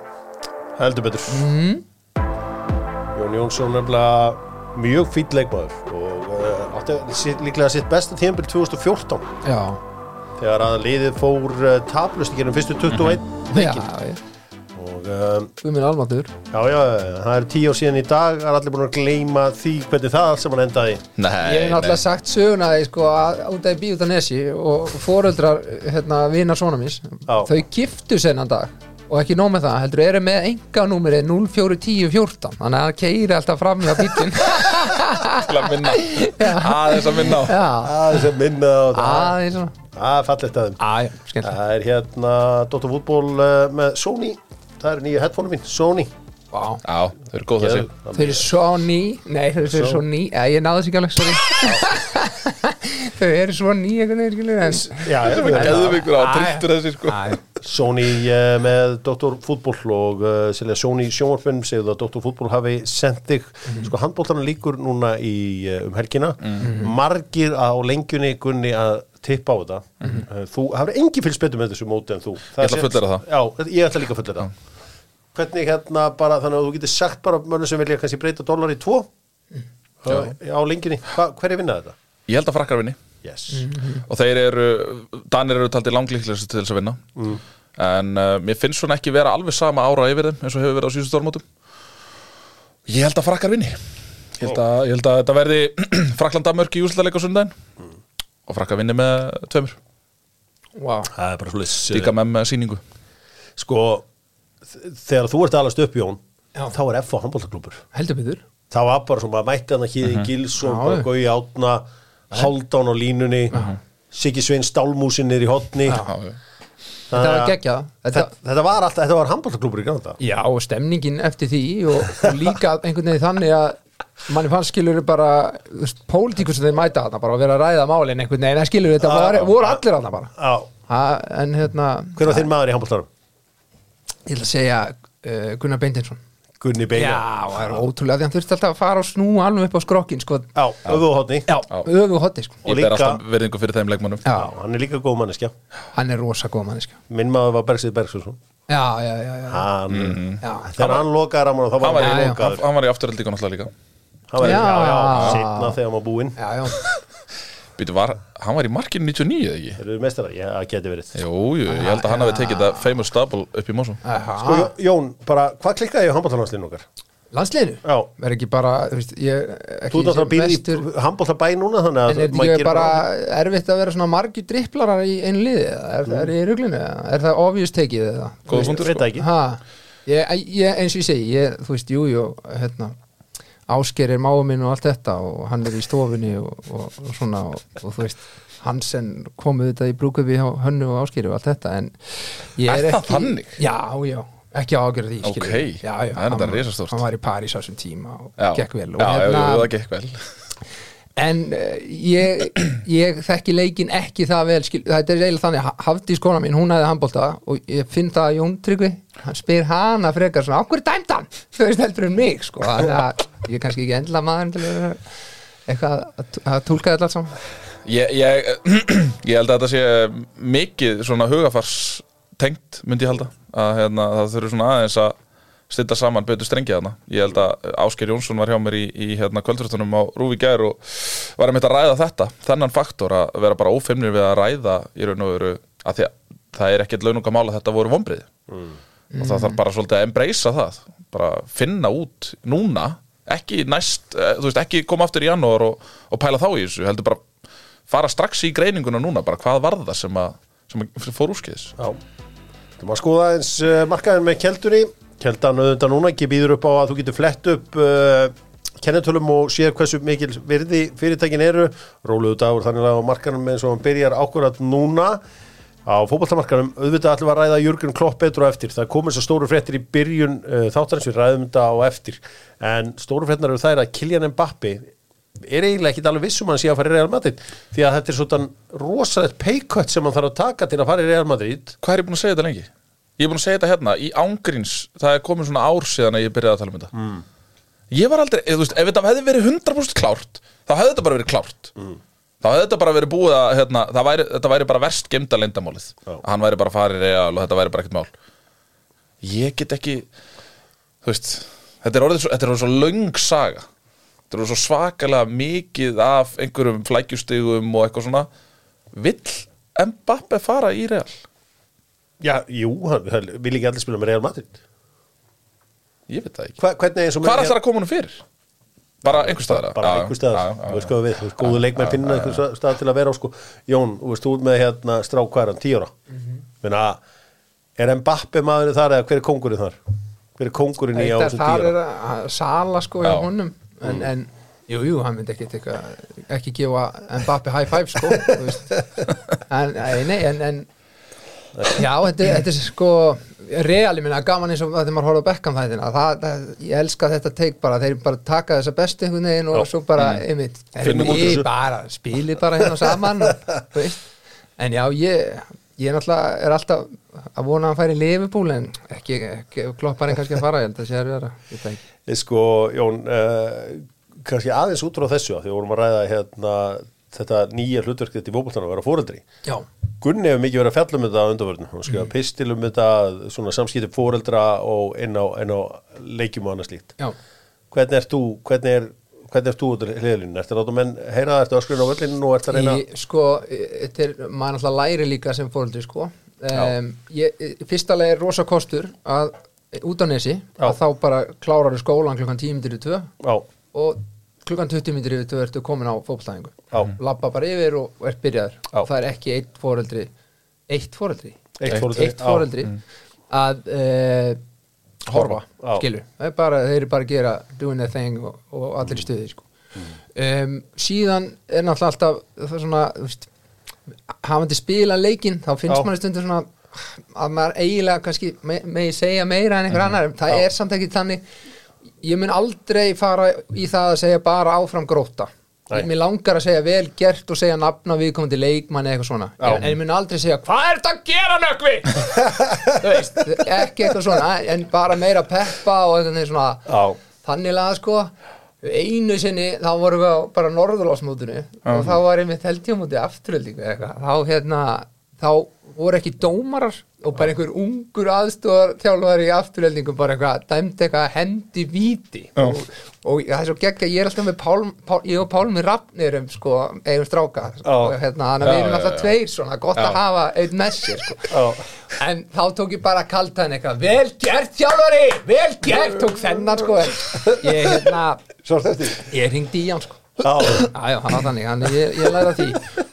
Heldur betur. Jón Jónsson nefnilega mjög fýll leikmaður og uh, átti líklega sitt besta tímabil 2014 Já, þegar að liðið fór uh, tablust í gerum fyrstu 21 já, leikin já, og um, við minn almatur. Já, já, það er tíu ár síðan í dag það er allir búin að gleyma því hvernig það allt saman endaði. Nei, Ég hef náttúrulega sagt söguna því sko að út af bí út af nesi og foreldrar hérna vinar svona mis Já. þau giftu sennan dag. Og ekki nóg með það, heldur eru með enga númerið 041014 þannig að það keiri alltaf fram hjá bílinn til að minna. Aðeins að minna á. Já, aðeins að minna á það. Aðeins svona það er Æ, skemmt það er hérna Dr. Fútból uh, með Sony. Það er nýja headphone mín, Sony. Vá. Já, þau eru góð þessi. Þau eru Sony, nei þau eru Sony. Sony. Já, ég náði þessi ekki alveg, sorry. Þau eru en já, já, Geðum ykkur á, Æ. trilltur þessi sko. Sony uh, með Dr. Fútból og uh, Sony sjónvarpun segðu að Dr. Fútból hafi sendt þig. Sko handbóltarna líkur núna í uh, um helgina. Margir á lengjunni gunni að tippa á þetta. Uh, þú hafði engi fylgst betur með þessu móti en þú. Ég ætla að fullyrða það. já, ég ætla líka að fullera það hvernig hérna bara þannig að þú getur sagt bara mönnum sem vilja kannski breyta dólar í tvo? Uh, á lengjunni, hver er vinnað þetta? Ég held að frakkar vinni. Yes. og þeir eru, Danir eru taldir langlíklegast til þess að vinna. En uh, mér finnst svona ekki vera alveg sama ára yfir þeim eins og hefur verið á síðustu stórmótum ég held að frakkar vinni. Ég held að, ég held að þetta verði Frakland-Damörk í úrslutaleik á sundaginn og frakkar vinni með tveimur. Vá. Það er bara svolítið líka með með síningu sko þegar þú ert alast upp Jón Já. þá er F á handbóltaklúpur Heldur betur. Það var bara svona að mætti hann að hýði Gilsson, Já, bara já. Gói Átna Haldán á línunni Siggi Svein Stálmúsin niður í hotni Já, Þetta var geggjað. Þetta, Þetta, var alltaf, þetta var handbóltaklúpur í Granada Já, og stemningin eftir því og, og líka einhvern veginn þannig að manni fannst skilur bara pólitíkur sem þeir mæta þarna bara og vera að ræða málin einhvern veginn, en skilur þetta já, voru allir þarna bara. Já, ha, en hérna hver var þinn maður í handbóltarum? ég að segja uh, Gunnar Beintinsson Gunni Beina Já, það er ótrúlega því hann þurfti alltaf að fara og snúa alveg upp á skrokkin sko. Já, öfuhóttni Já, öfu hotti sko. Og líka- alltaf verðingu fyrir þeim leikmannum Já, hann er líka góð manneskja. Hann er rosa góð manniska Minn maður var Bergsið Bergsson Já, já, já, já, Hann, já. þegar hann lokaði ramman þá var Hann lokaður. hann, var í líka náttúrulega líka Hann var, Já. já, já, setna þegar var búinn já, já. Býtu, var, hann var í markinu 99 eða ekki? Eru þið mestara? Já, það geti verið Jú, jú, ég held að hann hafi tekið það famous double upp í Aha. Sko, Jó- Jón, bara, hvað klikkaði í handbóltalanslinu okkar? Landsliðinu? Já. Er ekki bara, þú veist, ég ekki Þú alltaf að býða í handbóltabæ núna þannig að En er þetta maður ekki gerir bara erfitt að vera svona margir dripplarar í einu liði? eða Er, er í ruglinu? eða? Er það obvious tekið? eða? Þú Góð veist, punktur, Veit það ekki Ha, ég, ég, eins og ég segi, ég, þú veist, jú, jú, hérna, Ásker er máu minn og allt þetta og hann er í stofunni og, og, og svona og, og þú veist, Hansen komið þetta í brúkupi hjá Hönnu og Áskeri og allt þetta en ég Er er, ekki þannig? Já, já, ekki ágjörð því skilur. Ókei, já, já, það er þetta risastórt. Hann var í París á þessum tíma og Já, gekk vel og já, já, hérna, jú, það gekk vel En uh, ég, ég þekki leikin ekki það vel skil, þetta er eiginlega þannig, Hafdís kona mín hún hefði handbólta og ég finn það að Jón Tryggvi hann spyr hana frekar svona okkur dæmt hann, þau veist heldur en mig sko, þannig að ég er kannski ekki endla maður til að eitthvað að, að túlka þetta allt saman. Ég, ég, ég held að þetta sé mikið svona hugafars tengt myndi ég halda að hérna, það þurfi svona aðeins að stilla saman betur strengið þarna. Ég held að Ásker Jónsson var hjá mér í, í hérna, kvöldfréttunum á Rúfi gær og var að að ræða þetta, þennan faktor að vera bara ófeimnir við að ræða í raun og veru að því að það er ekkert laununga mála að þetta voru vonbrið og það þarf bara svolítið að embracea það bara finna út núna ekki næst, eh, þú veist, ekki koma aftur í janúar og, og pæla þá í þessu heldur bara fara strax í greininguna núna bara hvað var það sem að, sem að fór úrskiðis Já, þú maður skoða eins uh, markaðin með keldunni Keldan auðvitað núna ekki býður upp á að þú getur flett upp uh, kennetölum og séð hversu mikil virði fyrirtækin eru. Róluðu dagur þannig að á markaðinum eins og hann byrjar ákvörðat núna. Á fótballtamarkaðinum auðvitað allir var að ræða Jörgur Klopp betur á eftir. Það komið svo stóru fréttir í byrjun uh, þáttarins við ræðum þetta á eftir. En stóru fréttinar eru þær að Kylian Mbappi er eiginlega ekki alveg vissum að hann sé að fara í Real Madrid því að þetta er svona rosalegt paycut sem hann þarf að taka til að fara í Real Madrid. Hvað er ég búin að segja þetta lengi? Ég er búin að segja þetta hérna, í ángríns það er komin svona ár síðan að ég byrjaði að tala um þetta mm. Ég var aldrei, veist, ef þetta hefði verið 100% klárt þá hefði þetta bara verið klárt þá hefði þetta bara verið búið að hérna, væri, þetta væri bara verst gemda leyndamálið Já. að hann væri bara farið real og þetta væri bara ekkert mál Ég get ekki þú veist, þetta er orðið svo, þetta er orðið svo löng saga þetta er orðið svo svakalega mikið af einhverjum flækjustigum og eitthvað svona vill Mbappe fara í real? Já, jú, hann, hann vil ekki allir spila með Real Madrid? Ég veit það ekki. Hva, Hvernig eins og Hvað er það að koma honum fyrir? Bara einhver staðar? Bara einhver staðar, þú veist hvað við, þú veist, góðu leikmenn finna einhver stað til að vera á sko. Jón, þú veist, þú ert með hérna strák hvað hann, tíu ára? Menna, er Mbappe maðurinn þar eða hver er kóngurinn þar? Hver er kóngurinn í á þessum þar tíu er að sala sko hjá Já. honum. En, en jú, jú, hann myndi ekki teka, ekki gefa Mbappi high five sko en, nei, en, en já, þetta, þetta er sko real, ég minna, gaman eins og þegar maður horfði á það, það, ég elska þetta teik bara, þeir bara taka þessa bestu einhvern veginn og svo bara, einmitt úr ég þessu. bara, spilið bara hérna saman veist, en já, ég ég náttúrulega er alltaf að vona að hann færi í Liverpool en ekki, ekki kloppar en kannski að fara, ég held að sé að vera, það Sko, Jón, uh, kannski aðeins út frá þessu að því við vorum að ræða hérna þetta nýja hlutverk þetta í fótboltan að vera fóreldri Já, Gunni hefur mikið verið að fjalla um þetta á undanvörðinu hann skrifa Mm. pistil um þetta svona samskipti fóreldra og inn á, á leikjum og annað slíkt. Hvernig ert þú hvernig er, hvernig ert þú út af hliðalínu ertu að láta menn heyra það, ertu að skrifa á völlinu og ertu að reyna Í, sko, í- þetta er, maður náttúrulega læri líka sem fóreldri, sko. Um, ég, í- Fyrsta leið er rosa kostur að út á nesi, Já. að þá bara klárar skólan klukkan 10 minnir í 2 já, og klukkan 20 minnir í 2 ertu komin á fótboltæðingu Já. Lappa bara yfir og, ert byrjaður. Já. það er ekki eitt fóreldri eitt fóreldri Eitt foreldri, eitt já. foreldri að uh, horfa, það er bara, þeir eru bara að gera doing their thing og, og allir í stuði sko. um, síðan er náttúrulega alltaf það er svona þú veist, hafandi spila leikinn þá finnst Já. manni stundum svona að maður eiginlega kannski me, megi segja meira en einhver annar, það er samt ekki þannig ég mun aldrei fara í það að segja bara áfram gróta Nei. mér langar að segja vel gert og segja nafna viðkomandi leikmann eða eitthvað svona. Já. en, ég mun aldrei segja hvað er þetta að gera nökvi veist, ekki eitthvað svona en bara meira peppa og eitthvað svona. Já, þannig laga sko. Einu sinni þá vorum við bara norðurlásmótinu og þá var ég á móti afturöldingu eitthvað. Þá hérna þá voru ekki dómarar og bara einhver ungur aðstofar þjálfari í afturöldingu bara eitthvað dæmdi eitthvað hendi víti. Og, og það er svo gegg að ég er alltaf með Pál, Pál, ég og Pálmi Rafnir um sko, eigum stráka og hérna, þannig að Já, við erum já, alltaf já. tveir svona, gott að hafa einn með sér sko. já, En þá tók ég bara kaltaðin eitthvað Vel gert þjálfari, vel gert! Tók þennan sko Ég, hérna, ég ringdi í hann sko Já, hann var þannig, hann, ég, ég læra því.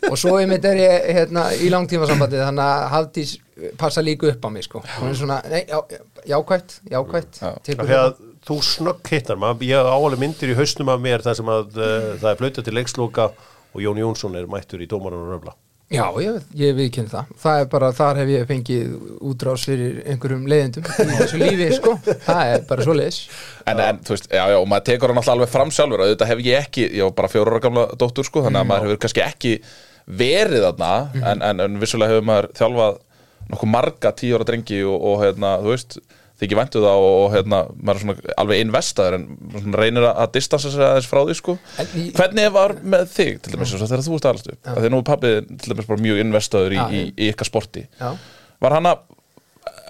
Og svo einmitt er ég hérna, í langtímasambandi Þannig að Hafdís passa líka upp á mig sko. Hún er svona, nei, já, jákvætt, jákvætt Já. tekur því að þú snögg hittar maður, ég á alveg myndir í hausnum af mér þar sem að uh, það er flautað til leiksloka og Jón Jónsson er mættur í dómaran og röfla Já, ég, ég viðkynni það. Það er bara, þar hef ég fengið útrás fyrir einhverjum leiðendum í þessu lífi, sko. Það er bara svoleiðis. En, en þú veist, já, já, og maður tekur hann alltaf alveg fram sjálfur. Og þetta hef ég ekki, ég var bara fjóra ára gamla dóttur, sko, þannig að maður hefur kannski ekki verið þarna, en, en, en vissulega hefur maður þjálfað nokkuð marga tíu ára drengi og, og hérna, þú veist þykir væntu það og, og hérna maður er svona alveg investaður en svona reynir að- distansa sig aðeins frá því, sko. Í- Hvernig var með þig, til dæmis, þegar þú varst aðalast upp, að því nú er pappið til dæmis bara mjög investaður í, Já, í, í ykkar sporti. Já, Var hann að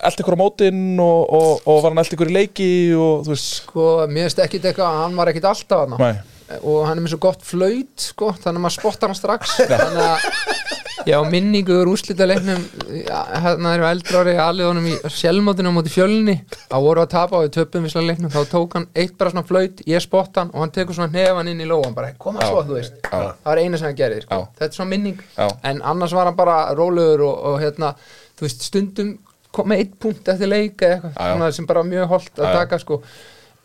elda ykkur á mótin og, og, og var hann elda ykkur í leiki og þú veist? Sko, mér finnst ekkit eitthvað Hann var ekkit alltaf hann og hann er með svo gott flöyt sko, þannig að maður spottar hann strax. Þannig að ég á minningu úr úrslita leiknum hérna erum eldra ári alveg honum í sjálfmótinu á móti fjölni að voru að tapa og við töpum við slag leiknum þá tók hann eitt bara svona flöyt, ég spotta hann og hann tekur svona nefan inn í lóan bara koma Já. svo þú veist, Já. það var eina sem hann gerði sko. Já. þetta er svona minning Já. en annars var hann bara rólegur og, og hérna, þú veist, stundum kom með eitt punkt eftir leika eitthvað Já, já. svona sem bara mjög holdt að Já, já. taka sko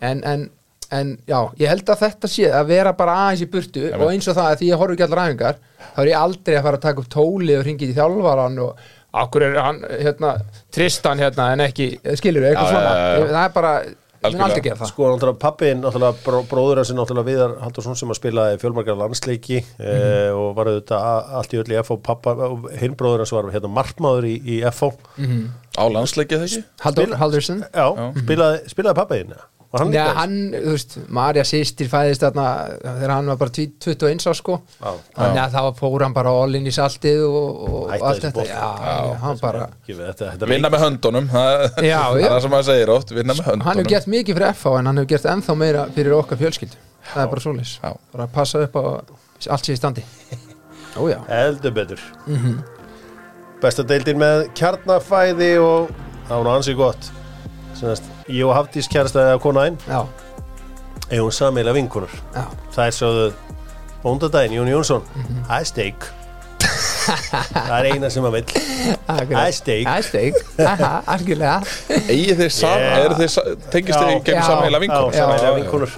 en, en, en já, ég held að þetta sé að vera bara aðeins í burtu og eins og það að því ég horf ekki allar ræfingar þá er ég aldrei að fara að taka upp tóli og ringið í þjálfaran og akkur er hann hérna, Tristan hérna en ekki, skilur eitthvað Já, svona. já, það er bara, ég mun Algjörlega. aldrei gera það. Sko, náttúrulega pappi, náttúrulega bró, bróður hans er náttúrulega Viðar Haldursson sem að spilaði fjölmargar landsleiki eh, og var auðvitað allt í öll í FH pappa, og hinn bróður hans var hérna markmaður í, í FH Á landsleikið þessi? Haldur, Haldursson Já, spilaði, spilaði pappi þinn Var hann Já, líka? hann, þú veist, Marja sýstir fæðist þarna þegar hann var bara 20 21 á sko. Já. þannig að þá fór hann bara all inn í saltið og, og allt þetta. bolti. Já, hann bara Vinna með höndunum. Það það Já, er já. það sem maður segir oft, vinna með höndunum hann hefur gert mikið fyrir FH en hann hefur gert ennþá meira fyrir okkar fjölskyldu. Það er bara Já. bara að passa upp á allt sér í standi. Ójá, Heldur betur. Mhm. Besta deildin með kjarnafæði og það var nú ansið gott Sennast, Ég og Hafdís kjærstæði að kona einn já, eigum sammeila vinkunur já. Það er sjóðu bóndadaginn Jón Jónsson Mhm. Það er steik. Það er eina sem að vill. Það Það er steik. Það er steik, aha, algjörlega. Egið þið saman, Yeah. eru sa- tengist Já. gegn Já. sammeila Já, já, vinkunur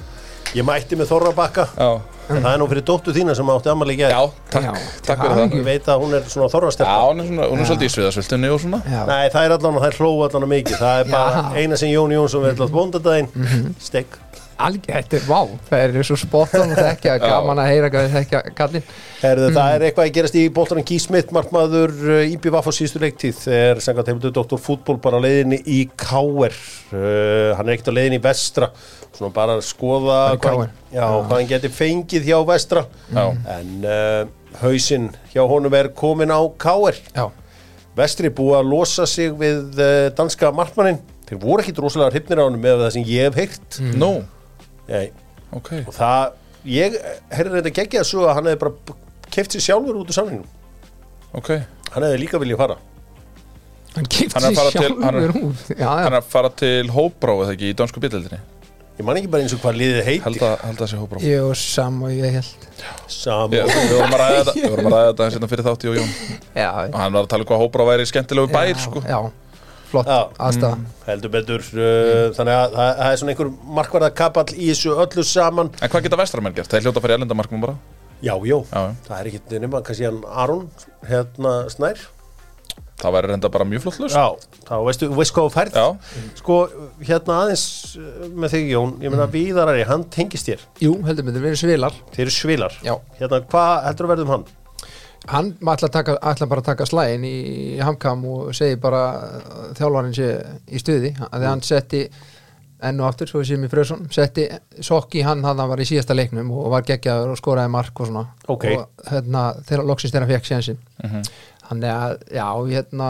Ég mætti með Þorrabakka já, en það er nú fyrir dóttu þína sem átti ammali já, gæð takk, Já, takk fyrir það. Ég veit að hún er svona Já, Þorrastelpa hún er, svona, hún er svolítið í sviðasvöltunni og svona. Já, Nei, það er allan og það er hlóu allan og mikið. Það er bara Já. eina sem Jón Jónsson vil átt bóndadaginn Mhm. Steik algjörlega, þetta er vá. Það er svo spottan og þekkja, gaman að heyra þekkja kallinn. Herðu, Mm. það er eitthvað að gerast í bóltanum Gísmitt, markmaður uh, Íbí Vaff á síðustu leiktíð er sangat heimildu doktor fútból bara leiðinni í Káer uh, hann er ekkert á leiðinni í Vestra svona bara að skoða hvað, KR. já, hvað hann geti fengið hjá Vestra. Já. en uh, hausinn hjá honum er komin á Káer Já, Vestri búið að losa sig við uh, danska markmannin þeir voru ekkit rosalega hrifnir á honum með það sem ég hef heyrt. Mm. Nú, Nei, ok. Og það, ég heyrði þetta geggja að svo að hann hefði bara keft sér sjálfur út úr samlingum Ok, hann hefði líka viljað fara. Hann Hann að sér fara til- hann er- sjálfur út. Já, hann já, er að fara til Hóbrá eða ekki í dansku bíldildinni Ég man ekki bara eins og hvað liðið heiti Held að, held að sé Hóbrá ég og Sam og ég held Sam Ég- Við vorum að ræða þetta Við vorum að ræða þetta hérna fyrir þátti og Jón Já, og hann var að tala um hvað Hóbrá væri skemmtilegu bær sko. Já, flott aðstafa heldur betur uh, þannig að það, það er svona einhver markvarða kapall í þessu öllu saman. En hvað geta vestramenn gert? Þeir hljóta að fara í elendamarkmum bara. Já, já, Já, það er ekki nema kannski hann Aron hérna Snær það væri reynda bara mjög flott laus Já, þá veistu, veist hvað þú færð? Já. Sko, hérna aðeins uh, með þig Jón, ég meina Víðarari, hann tengist þér. Jú, heldur með þeir verið svilar. Þeir eru svilar. Já. Hérna, hvað heldur að verðum hann? Hann ætla, taka, ætla bara að taka slægin í, í hamkam og segi bara þjálfarinn sé í stuði. Að því hann setti enn og aftur, svo við séum í Frösson setti sokki hann hann var í síðasta leiknum og var geggjaður og skoraði mark og svona. Ok. og hérna, þegar þannig að, já, hérna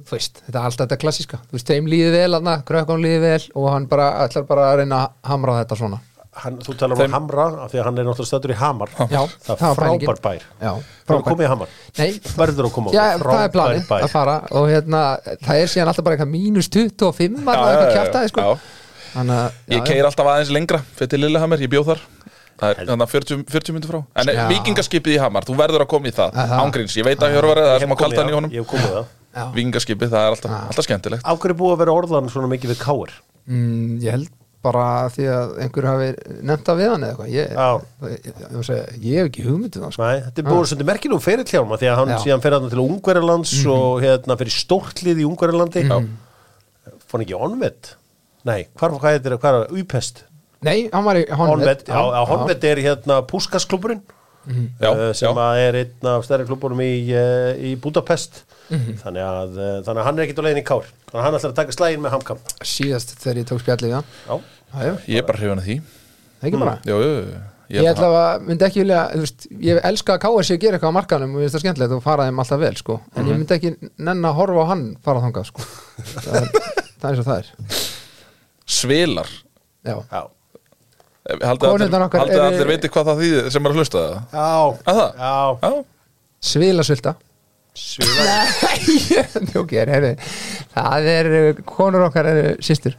þú veist, þetta er alltaf þetta klassíska. Þú veist, þeim líði vel, hann, krökkon líði vel og hann bara, ætlar bara að reyna að hamra þetta svona. Hann Þú talar um Þeim- Hamra, af því að hann er náttúrulega stöður í Hamar. Já, Það er frábær bær. Já, Það er komið í Hamar? Nei, Verður að koma Já, það. það er planið bær. að fara og hérna, það er síðan alltaf bara eitthvað mínus 25 Já, að eitthvað já, kjaftaði sko. Þannig já, Ég keir alltaf aðeins lengra fyrir Lillehammer, ég bjóð þar Það er þannig 40, 40 minnur frá En Já. vikingaskipið í Hamar, þú verður að koma í það Aha. Ángríns, ég veit að Hjörvarið, það Ég er hef sem að kalta hann í það, honum Ég hef komið það. Vikingaskipið, það er alltaf, alltaf skemmtilegt Af hverju er búið að vera orðan svona mikið við káir? Mm, ég held bara því að einhver hafi nefnt það við hann eða eitthvað ég, Já. ég, ég, ég, segja, ég hef ekki hugmyndið það sko. Nei, þetta er búið svolítið merkilum fyrir kljáma því að hann Já. Mhm. síðan fer hann til Ungverjalands og hérna fyrir stórtlið í Ungverjalandi Já. Fann ekki Onved? Nei, hvar, hvað heitir það, hvað er það, Upest? Nei, hann var í Honved, Honved er hérna Púskasklubburinn Já, uh, sem já. að er einn af stærri klubburum í, uh, í Budapest. Mhm. þannig, að, uh, þannig að hann er ekkit á leiðin í kár. Þannig að hann ætlar að taka slægin með hamkam. Síðast þegar ég tók spjallið Já, Já, já, Ég er bara hrifin að því. Ekki bara? Jú, jú, jú. Ég ætla að, myndi ekki vilja, veist, ég elska að KSC gera eitthvað á markanum og ég veist það skemmtilegt og fara þeim alltaf vel, sko, en ég myndi ekki nenn að horfa á hann fara þangað, sko. Það er, það er eins og það er. Svilar. Já, já, Haldið allir, Konurnar okkar haldið eru- allir viti hvað það þýðir sem er að hlusta það? Já, já. Já, svilasvilta Svila, Nei, Það er, konur okkar eru systur.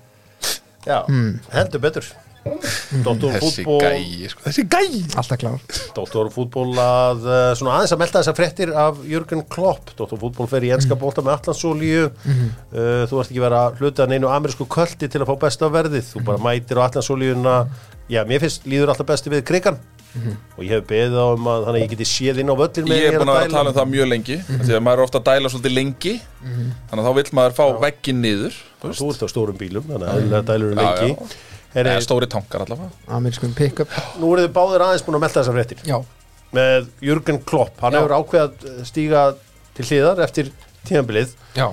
Já, heldur betur. Hmm. Þessi gæi sko. Þessi gæi! Alltaf klár. Dóttor fútból að uh, svona aðeins að melda þessar fréttir af Jörgen Klopp. Dóttor fútból fer í enska bólta með Allansolíu uh, þú ert ekki verið að hluta neinu amerísku köldi til að fá besta verðið. Þú bara mætir á Allansolíuna já, mér finnst líður alltaf besti við krigan og ég hef beðið á um að þannig að ég geti séð inn á völlin Ég er búin að vera að tala um það mjög lengi Því að maður er ofta að dæla svolítið lengi. Þannig að þá vill maður fá veggin niður Þú veist. þú ert á stórum bílum þannig að það dælur lengi. já. Heri, Eða stóri tankar allavega. Amerískum pick-up. Nú eru þið báðir aðeins búin að melda þessar fréttir. Já, með Jörgen Klopp, hann Já. hefur ákveð að stíga til hliðar eftir tíðanbilið já.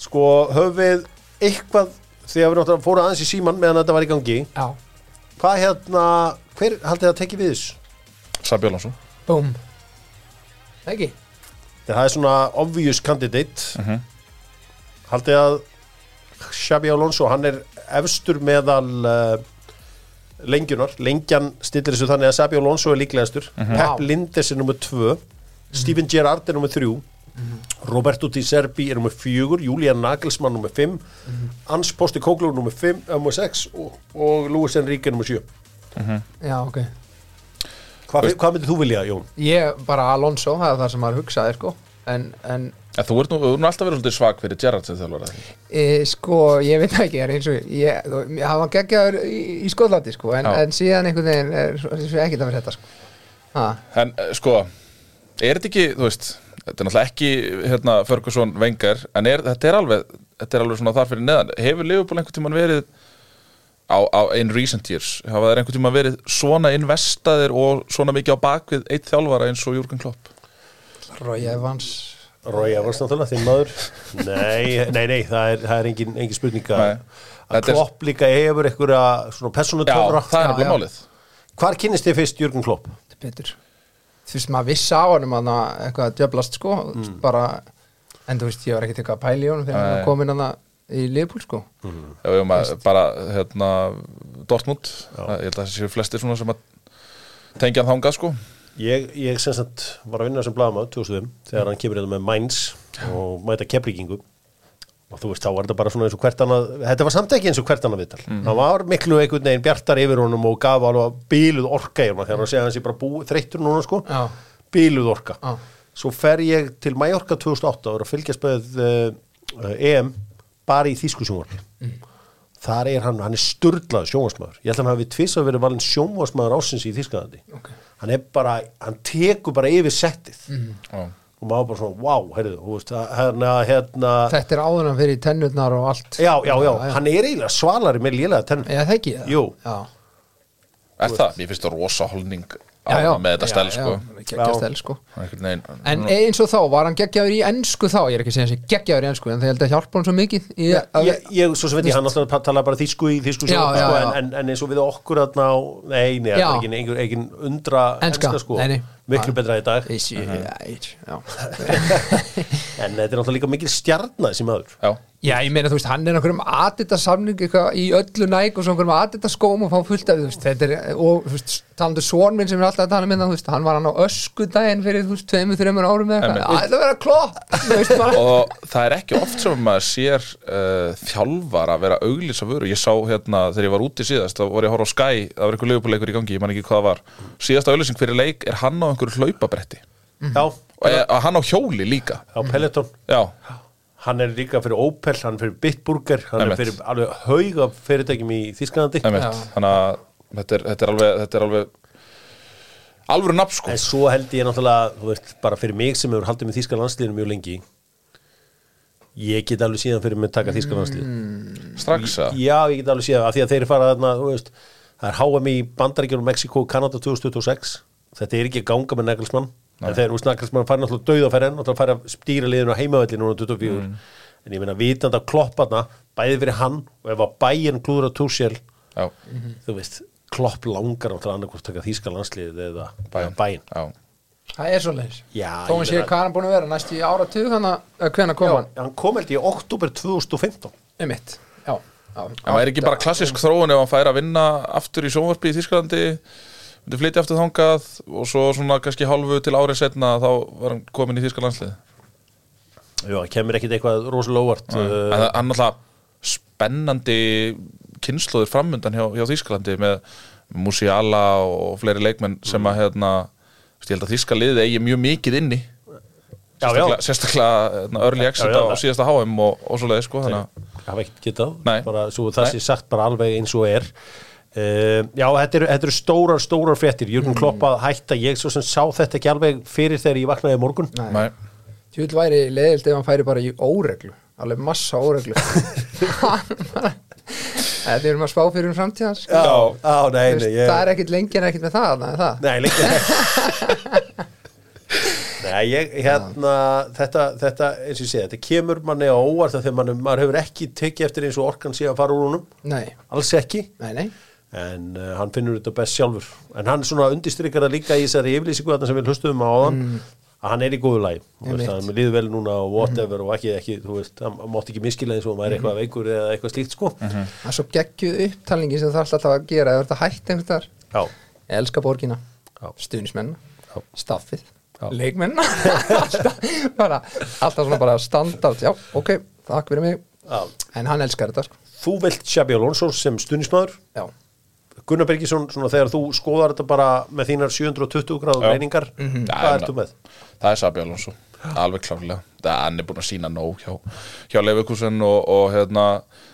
Sko höfum við eitthvað þegar við náttúrulega fórum aðeins í síman meðan þetta var í gangi. Já, hvað hérna, hver haldið að tekja við þessu? Sabi Alonso búm Ekki? það er svona obvious candidate. Mhm. haldið að Xabi Alonso, hann er efstur meðal uh, lengjunar, lengjan stillir þessu þannig að Xabi Alonso er líklegastur. Pep Linders er nummer 2 Steven Gerrard er nummer 3 Roberto Di Serbi er nummer 4 Julian Nagelsmann nummer 5 Ans Posti Koglu nummer 5 nummer 6 og, og Luis Enrique nummer 7 Já, ok. Hvað, hvað myndir þú vilja, Jón? Ég bara Alonso, það er það sem maður hugsaði, sko. En, en En þú ert nú, nú alltaf verið svag fyrir Gerrard sem þjálfara e, sko, ég veit það ekki er eins og ég, ég hafa geggjaður í, í Skotlandi, sko en, en síðan einhvern veginn er svo ekki það fyrir þetta, sko. Ha, En eh, sko, er þetta ekki, þú veist Þetta er náttúrulega ekki hérna, Ferguson Wenger En er, þetta, er alveg, þetta er alveg svona þar fyrir neðan. Hefur Liverpool einhvern tímann verið á, á in recent years Hafa þeir einhvern tímann verið svona investaðir Og svona mikið á bakvið eitt þjálfara eins og Jürgen Klopp? Roy Evans Rói Evans náttúrulega, þinn maður. Nei, nei, nei, það er, það er engin, engin spurning að Nei. að Þetta er- Klopp líka hefur einhverja svona persónu Já, það er Já, já. málið. Hvar kynnist þið fyrst Jörgen Klopp? betur. Þú veist maður vissi á honum að eitthvað að djöblast sko. Bara, en þú veist ég var ekkert eitthvað að pæla í honum þegar hann Nei. var komin hann í Liverpool sko. Ef við um að bara hérna, Dortmund, það, ég held að það séu flestir svona sem að tengja hann þangað sko Ég, ég sem sagt var að vinna sem blaðamaður 2005 þegar hann kemur hérna með Mainz og mæta keppríkingu og þú veist þá var þetta bara svona eins og hvert annað þetta var samt ekki eins og hvert annað viðtal Mhm. hann var miklu einhvern veginn bjartar yfir honum og gaf alveg bíluð orka í honum þegar hann segja hann sé bara bú, þreyttur núna sko Já. bíluð orka Já. svo fer ég til Mallorca 2008 og er að fylgjast með uh, EM bara í þýskusjónvarpi þar er hann, hann er sturlaður sjónvarsmaður ég held að hann hafi tvis að verið valin sjónvarsmaður ásins í Þýskalandi Ok. Hann er bara, hann tekur bara yfir settið. Já. og maður bara svona, wow, heyrðu, þú veist hérna, hérna. Þetta er áður hann fyrir tennurnar og allt. Já, já, já, hann er eiginlega svalari með lélega tenn Eða það ekki? Það? Jú. Já, Er það? Mér finnst það rosa holning já, já. Með þetta stel sko. Sko. Veginn- En eins og þá, var hann geggjaður í ennsku þá? Ég er ekki að segja hans geggjaður í ennsku En það held að hjálpa hann svo mikið í, að, ég, ég, svo sem veit ég, hann alltaf tala bara þýsku í þýsku Já, sjónvarpi, já, sko, já. en, en, en eins og við okkur þarna á, nei, nei, það er ekki engin undra Enska, enska, sko, nei, nei. Miklu betra í dag. Is, já. en þetta er náttúrulega líka mikil stjarnað sem aður Já, Já, ég meina, þú veist, hann er einhverjum adita samning í öllu næk og svo einhverjum adita skóm og fá fullt af, þú veist, þetta er og, þú veist, talandu svon minn sem er alltaf að tala minna, þú veist, hann var hann á öskudaginn fyrir, þú veist, tveimur, þreimur árum eða eitthvað, að það vera klopp, þú veist, bara og það er ekki oft sem maður sér uh, þjálfar að vera auglýsa vöru. Ég sá hérna þegar ég var úti síðast þá voru ég að horfa á Sky, það var er einhverju hlaupabretti. Já, og er, hann á hjóli líka. Á Peloton. Já, hann er líka fyrir Opel, hann er fyrir Bitburger hann Einmitt. er fyrir alveg hauga fyrirtækjum í Þísklandi þannig að þetta er, þetta er alveg þetta er alveg alvöru nafn sko. En svo held ég náttúrulega, þú veist, bara fyrir mig sem hefur haldið með Þíska landsliðinu mjög lengi ég get alveg síðan fyrir mig að taka Þíska landslið strax að Já, ég get alveg séð af því að þeir fara þarna, þú veist, það er HM í Bandaríkjunum, Mexiko, Kanada 2026 þetta er ekki að ganga með Nagelsmann en þú veist, Nagelsmann fær náttúrulega dauðaferðin og það fær að stýra liðinu á heimavelli núna 24 en ég meina vitandi að kloppa þarna bæði fyrir hann og ef að bæinn klúður að túsjel já, þú veist, klopp langar náttúrulega annarkvort taka þýska landsliðið eða já, það er svo leiðis Já, þó ég hann sé meina- hvað hann búin að vera næst í áratug þannig að hvenær kom hann? hann kom held í oktober 2015 um mitt, já, já. En það er ekki bara klassisk þróun ef hann fær að vinna aftur í sjónvarpi í Þísklandi myndi flytja aftur þangað og svo svona kannski hálfu til árið setna þá var hann komin í Þíska landslið Já, það kemur ekkit eitthvað rosalega óvart En uh, það er náttúrulega spennandi kynnslóður framundan hjá, hjá Þískalandi með Musiala og fleiri leikmenn sem að hérna, ég held að Þíska liðið eigi mjög mikið inni. Já, já. sérstaklega, sérstaklega hérna, early exit Já, já, á það- síðasta HM og, og svo leiði sko, þannig að hafa ekkert getað. Bara, svo það sé sagt bara alveg eins og er uh, já, þetta eru, þetta eru stórar, stórar fréttir. Jörgur Klopp að hætta, ég svo sem sá þetta ekki alveg fyrir þegar ég vaknaði í morgun. Nei. Nei. Tjúl væri leiðilt ef hann færi bara í óreglu. Alveg massa óreglu. Þetta er um að spá fyrir um framtíðans sko. já, já, nei, Þú nei, ég, Það er ekkit lengi en ekkit með það, það, það. nei, lengi Nei, ég, hérna, þetta, þetta, eins og ég segi, þetta kemur manni á óvart þegar mann, maður hefur ekki tekið eftir eins og orkan sé að fara úr honum, Nei, alls ekki, nei, nei en uh, hann finnur þetta best sjálfur. En hann svona undistrykar það líka í þessari yfirlýsingu þarna sem við hlustuðum á áðan, að hann er í góðu Einmitt. hann líður vel núna og whatever og ekki, ekki, þú veist, hann hann mátti ekki miskila eins og hann væri eitthvað veikur eða eitthvað slíkt, sko. Það er svo geggjuð upptalningi sem það er alltaf að gera ef þetta hægt einhvern þar Já, Elska borgina, Já. stuðnismenn Já. staffið, Já. leikmenn bara, alltaf svona bara standard, já, ok, takk fyrir mig Já. en hann elskar þetta sko. þú vilt Xabi Alonso sem stuðnismæður, já, Gunnar Bergisson, svona þegar þú skoðar þetta bara með þínar 720 gráður Já. reyningar, Já, hvað ég ertu með? það er Sabi Alonso alveg klárlega, það hann er búin að sína nóg hjá, hjá Leifikusen og, og hérna,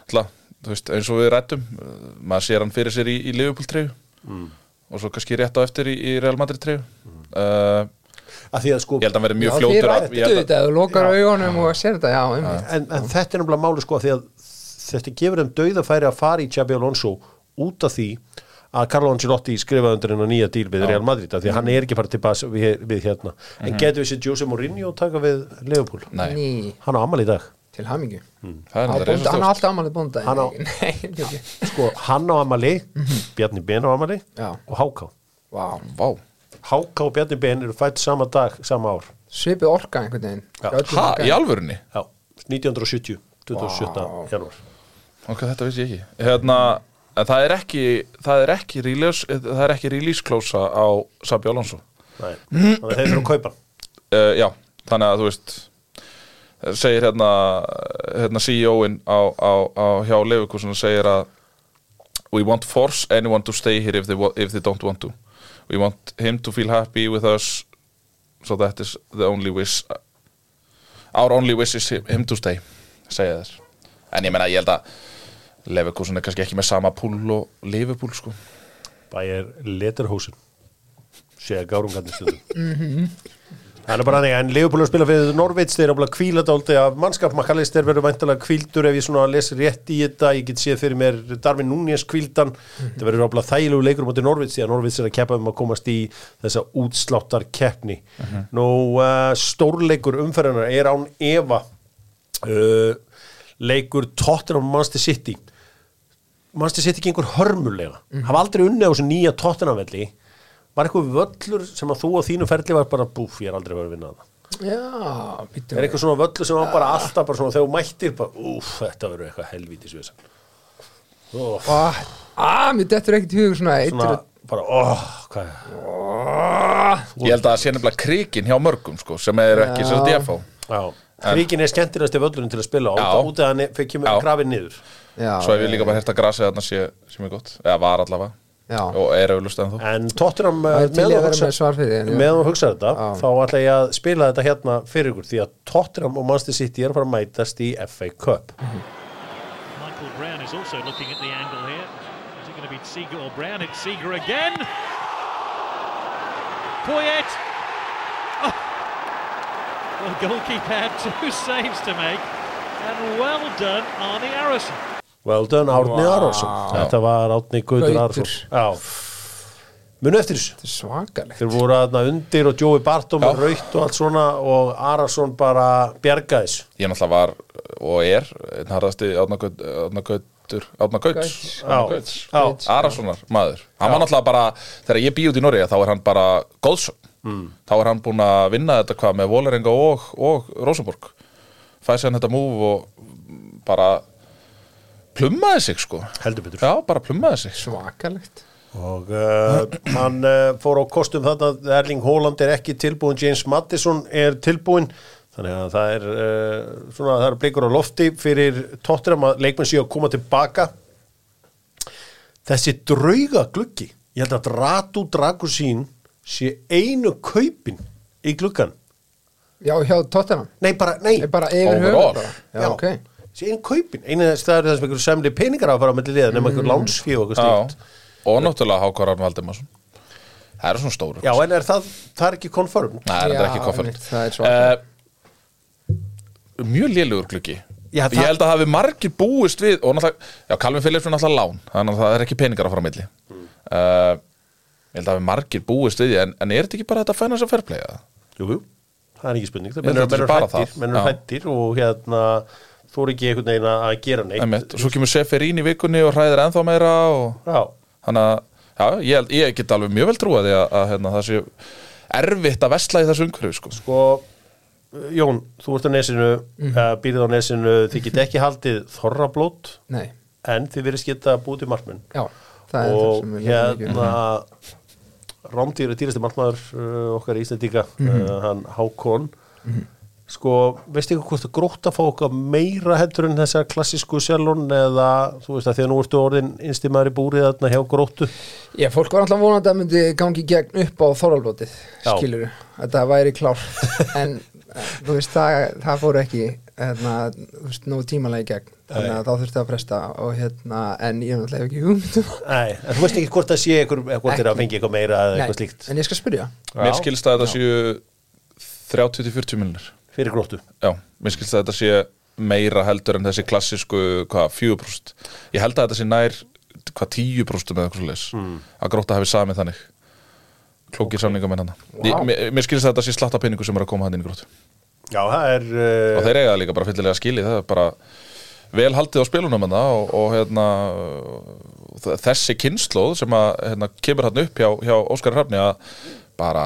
alltaf, þú veist, eins og við rættum, uh, maður sér hann fyrir sér í, í Liverpool treyju. Og svo kannski rétt á eftir í, í Real Madrid treyju. Uh, Að því að sko, ég held að hann verði já mjög fljótur að- held að- þetta, þú lokar augunum og sér þetta, já, en, en þetta er náttúrulega máli sko að því að þetta gefur þeim dauðafæri að fara í Xabi Alonso út af því að Carlo Ancelotti skrifaði undir hennar nýja díl við Real Madrid af því hann er ekki farið tilbaka við, við hérna. En getur við sér Jose Mourinho taka við Liverpool? Nei, Ný, hann á amal í dag. Til er þetta bónda, hann á alltaf amalið bónda. Hann á- sko hann á amali, Bjarni Ben á amali Já. og Háká. Vá, Vá, Háká og Bjarni Ben eru fætt sama dag, sama ár. Svipið orka einhvern veginn. Orka. í alvörunni? Já, 1970 27. Vá. janúar. Ok, þetta vissi ég ekki. Hérna, en það er ekki það er ekki release, það er ekki release close á Sabi Alonso. Nei, þannig að þeir fyrir að kaupa uh, já, þannig að þú veist segir hérna, hérna CEO-in á, á, á hjá Leifikusin segir að we won't force anyone to stay here if they, if they don't want to. We want him to feel happy with us so that is the only wish our only wish is him- to stay segja þess en ég meina ég held að Leifikusin er kannski ekki með sama púl og Liverpool sko. Bæjar Leterhósin segja gárungarnir stundum. Það er bara þannig, en Leopold er að spila fyrir Norvits, þeir eru að kvíla dálti af mannskap, McAllister verður væntalega kvíldur ef ég svona lesi rétt í þetta, ég get séð fyrir mér Darvin Núñez kvíldan, þetta verður áblað þægilegu leikur mútið Norvits, því að Norvits er að keppa um að komast í þessa útsláttar keppni. Nú, uh, stórleikur umferðinar er án Eva, uh, leikur Tottenham Manchester City. Manchester City gengur hörmulega, hafa aldrei unnið á þessu nýja Tottenham velli, var eitthvað völlur sem að þú á þínu ferli var bara búf, ég er aldrei verið að vinna það Já, býttu er eitthvað svona völlur sem var bara alltaf bara svona þegar þú mættir bara, úf, þetta verður eitthvað helvítis við oh, Ah, mér dettur ekkert í hug svona svona bara, óh, hvað Ég held að það sé nefnilega krikin hjá mörgum sko, sem er ekki sem þetta ég fá já, Kríkin er skemmtilegast í völlurinn til að spila Já. á út af hann fyrir kemur Já. krafið niður Já, Svo hef ég líka bara hert að grasið þarna sé, sé mjög gott Eða var allavega Já. Og er auðlust en þó en Tottenham Það eh, meðan þú að en- meðan þú hugsa þetta þá ætla ég að spila þetta hérna fyrir ykkur því að Tottenham og Manchester City er að fara að mætast í FA Cup Michael Brown is also looking at the angle here. Is it going to be Seeger or Brown? It's Seeger again. Poyet. Well, the goalkeeper had two saves to make. And well done, Arnie Arison. Well done, Árni Arason. Þetta var Árni Gautur Gautur. Arason. Já. Munu eftir þessu. Þetta er svakalegt. Þeir voru aðna undir og Jói Bartom Já. var raukt og allt svona og Arason bara bjargaðis Ég náttúrulega var og er einn harðasti Átna Gautur Átna Gauts. Arasonar maður. Hann var náttúrulega bara, þegar ég bý út í Noregi þá er hann bara góðsögn Mm. Þá er hann búinn að vinna þetta hvað með Vólerenga og, og Rosenborg Fæði sér þetta múf og bara plummaði sig sko. Heldur betur. Já, bara plummaði sig. Svakalegt. Og uh, hann uh, fór á kostum þarna. Erling Haaland er ekki tilbúin James Madison er tilbúin þannig að það er uh, svona það er blikur á lofti fyrir Tottenham að leikmenn séu að koma tilbaka. Þessi drauga gluggi ég held að Ratu Dragosín sé einu kaupin í gluggan Já, hjá Tottenham? Nei bara, nei, Nei, bara yfir bara. Já, ok. Sé einu kaupin. Einu staður þess að einhverju semli peningar að fara á milli liða nema einhver lánsfí og eitthvað slíkt. Og náttúrulega Hákvar Arn Valdimarsson. Það eru svona stóru. Já en er það, það er ekki konform Nei, það er ekki það er svakalegt. Mjög lélugur gluggi. Já, Ég það- held að hafi margir búist við og náttúrulega, já, Calvin Phillips er náttúrulega lán. Þannig að það er ekki peningar að fara á milli. Mm. uh, Ég held að hafi margir búist við því en, en er þetta ekki bara þetta financial fair play eða? Jú, jú, það er ekki spurning. Menn að eru hættir, eru og hérna þú er ekki einhvern veginn að gera neitt. Og svo kemur Seferín í vikunni og hræðir ennþá meira og Já, þannig að já, ég, held, ég get alveg mjög vel því að, að hérna, það sé erfitt að vesla í þessu umhverju sko. sko Jón, þú ert á nesinu mm. uh, býrið á nesinu, þið get ekki haldið þorrablót, Nei, en þið verið geta búið til markmenn. Já Það er það og við hérna Rámdýr er dýrasti markmaður uh, okkar í Íslandíka, uh, hann Hákon. Sko, veistu ekki hvort að gróta fá okkar meira heldur en þessar klassísku sjálfun eða þú veist að því að nú ertu orðin innstímaður í búrið þarna hjá gróttu? Já, fólk var alltaf vonandi að myndi gangi gegn upp á þorralblótið, Já. skilur Þetta væri klárt. En eh, þú veist, það, það fór ekki hérna, þú veist, nú tímalega í gegn. Þannig að þá þurfti að presta og hérna, en ég er náttúrulega hef ekki hugmyndum Nei, en þú veist ekki hvort það sé eitthvað, hvort þeir að Ekki. fengi eitthvað meira eða eitthvað slíkt? en ég skal spyrja. Mér skilst að þetta séu 30-40 miljonir fyrir gróttu? Já, mér skilst að þetta sé meira heldur en þessi klassísku hvað, 4% Ég held að þetta sé nær hvað 10% með eitthvað leis mm. að gróta hafi samið þannig. Klókir okay. samninga með hann Vá. mér, mér skilst að þetta sé slatta peningu sem er að koma hann inn í grótu Já, það er uh, og þeir eiga það líka bara fyllilega skili það er bara vel haldið á spilunum hann og, og hérna þessi kynnslóð sem að hérna, kemur hann upp hjá, hjá Óskar Hrafni að bara,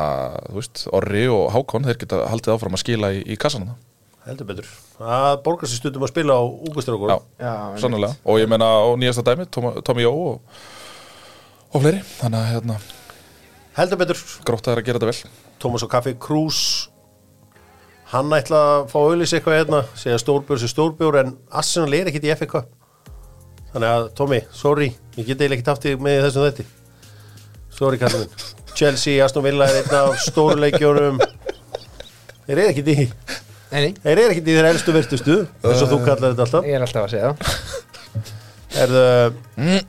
þú veist, Orri og Hákon þeir geta haldið áfram að skila í, í kassan hann heldur betur. Það borgar sér stundum að spila á úgustur Já, Já, sannlega og ég meina á nýjasta dæmi Tommy Jó og, og fleiri. Þannig að hérna, Heldur betur, gróta er að gera þetta vel. Tómas og Kaffi Krús Hann ætla að fá auðlýs eitthvað hérna segja stórbjór sem stórbjór en Arsenal er ekkit í Cup. Þannig að, Tómi, sorry ég get eiginlega ekkit haft þig með þessum þetta Sorry, kallum minn. Chelsea, Aston Villa er einn af stóruleikjónum Þeir eru ekkit í Þeir eru ekkit í þeir elstu virtustu eins og þú kallar þetta alltaf. ég er alltaf að segja er,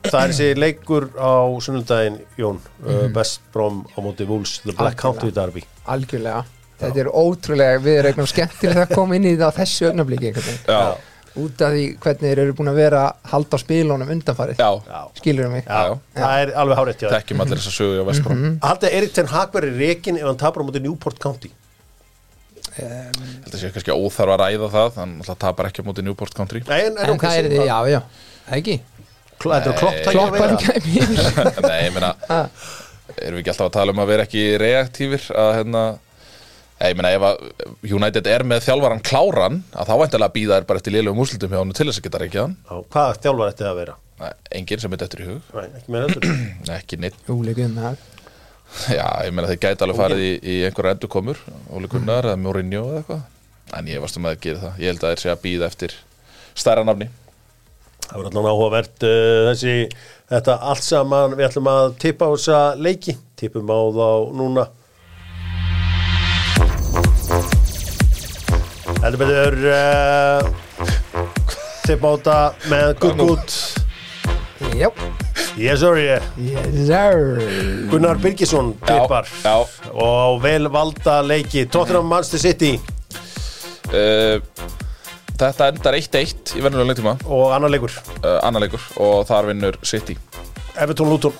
Það er þessi leikur á sunnundaginn, Jón. Uh, Best Brom á móti Wolves The Black Algjörlega. Country Derby. Algjörlega þetta er ótrúlega við erum eitthvað skemmtilegt að koma inn í það á þessu Já, út af því hvernig þeir eru búin að vera halda á spilunum undanfarið. Já, skilur mig? Já, já. Það er alveg þér. Þekkjum allir þess að sögu á Vestbrom Haldið Erik Ten Hag verið rekin ef hann tapar á móti Newport County? Þetta sé kannski óþarf að ræða það Þannig að tapar ekki á móti Newport Country Nei, en, en það er því, já, já, ekki? Þetta er klopp kloppan kæmi yfir Nei, ég meina Erum við ekki alltaf að tala um að vera ekki reaktífir að hérna ég meina ef að United er með þjálfaran kláran að þá væntalega býða er bara eftir liðlegum úrslutum hjá hann til þess að geta reykjað hann. Hvað þjálfar þetta að vera? Nei, Enginn sem er eftir í hug. Nei, ekki með þetta Ekki neitt Úleikum það Já, ég meina þeir gæti alveg farið í, í einhverja endurkomur Óli Gunnar eða Mourinho eða eitthvað. En ég varst um að gera það. Ég held að þeir sé að býða eftir stærra nafni. Það verður allan áhugavert uh, þessi, þetta allt saman. Við ætlum að tippa á þessa leiki. Tippum á þá núna Þetta betur uh, tippa á þetta með gutt Já, Yes sir, yeah. yes sir. Gunnar Birgisson tippar Já, og vel valda leiki. Tottenham Manchester City. Uh, Þetta endar 1-1 í vennulega leiktíma. Og annar leikur. Uh, Annar leikur. Og þar vinnur City. Everton Luton.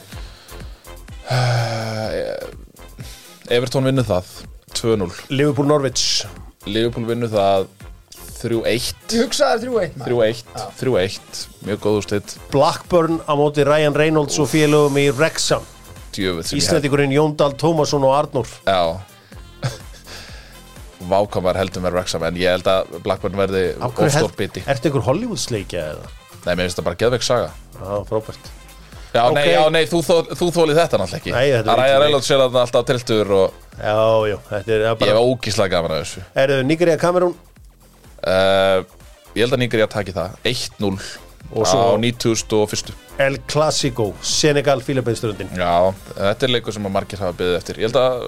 Everton vinnur það. 2-0 Liverpool Norwich Liverpool vinnur það 3-1 Ég hugsaði 3-1 maður. 3-1 3-1 Mjög góð úrslit. Blackburn á móti Ryan Reynolds og félögum í Wrexham Djöfull sem ég hef Íslandingurinn Jóndal Tómasson og Arnór. Já. Vákamar heldur með Wrexham en ég held að Blackburn verði ofstór biti. Ertu einhver Hollywood-sleikja eða? Nei, mér finnst það bara geðveik saga. Já, frábært Já, Ok. nei, já, nei, þú, þú þólið þetta náttúrulega ekki. Nei, þetta er ekki Reynolds sér að alltaf tiltur og Já, já, þetta er ég bara hef ógíslega gaman að þessu. Erðu Nigeria Kamerún? Uh, Ég held að Nígri að taki það. 1-0 Og svo- á 9001 El Clasico Senegal Fílabeinsturundin Já, þetta er leikur sem að margir hafa byggðið eftir. Ég held að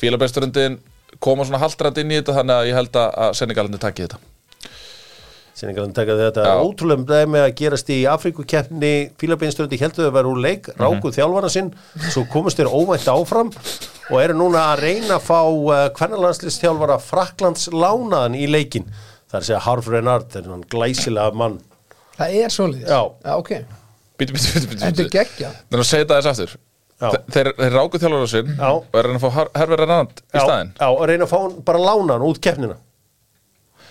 fílabæsturundin koma svona haldrand inn í þetta þannig að ég held að Senegalandi taki þetta Senegal taka þetta Já. ótrúlega dæmi að gerast í Afrikukeppni Fílabeinsturundin heldur þau að vera úr leik Mhm. rákuð þjálfana sinn svo komast þeir óvænt áfram og eru núna að reyna að fá uh, hvernalandslistjálfara Fraklands lánaðan í leikin það er að segja Harf Renard þeir eru hann glæsilega mann. Það er svolítið Já. ok. Bítu, bítu, bítu, bítu Þetta er geggja Þannig að segja þetta þess aftur. Já. Þe- Þeir, þeir ráku þjálfara sinn Já. og er að reyna að fá Herver Renand í já, staðinn. Já,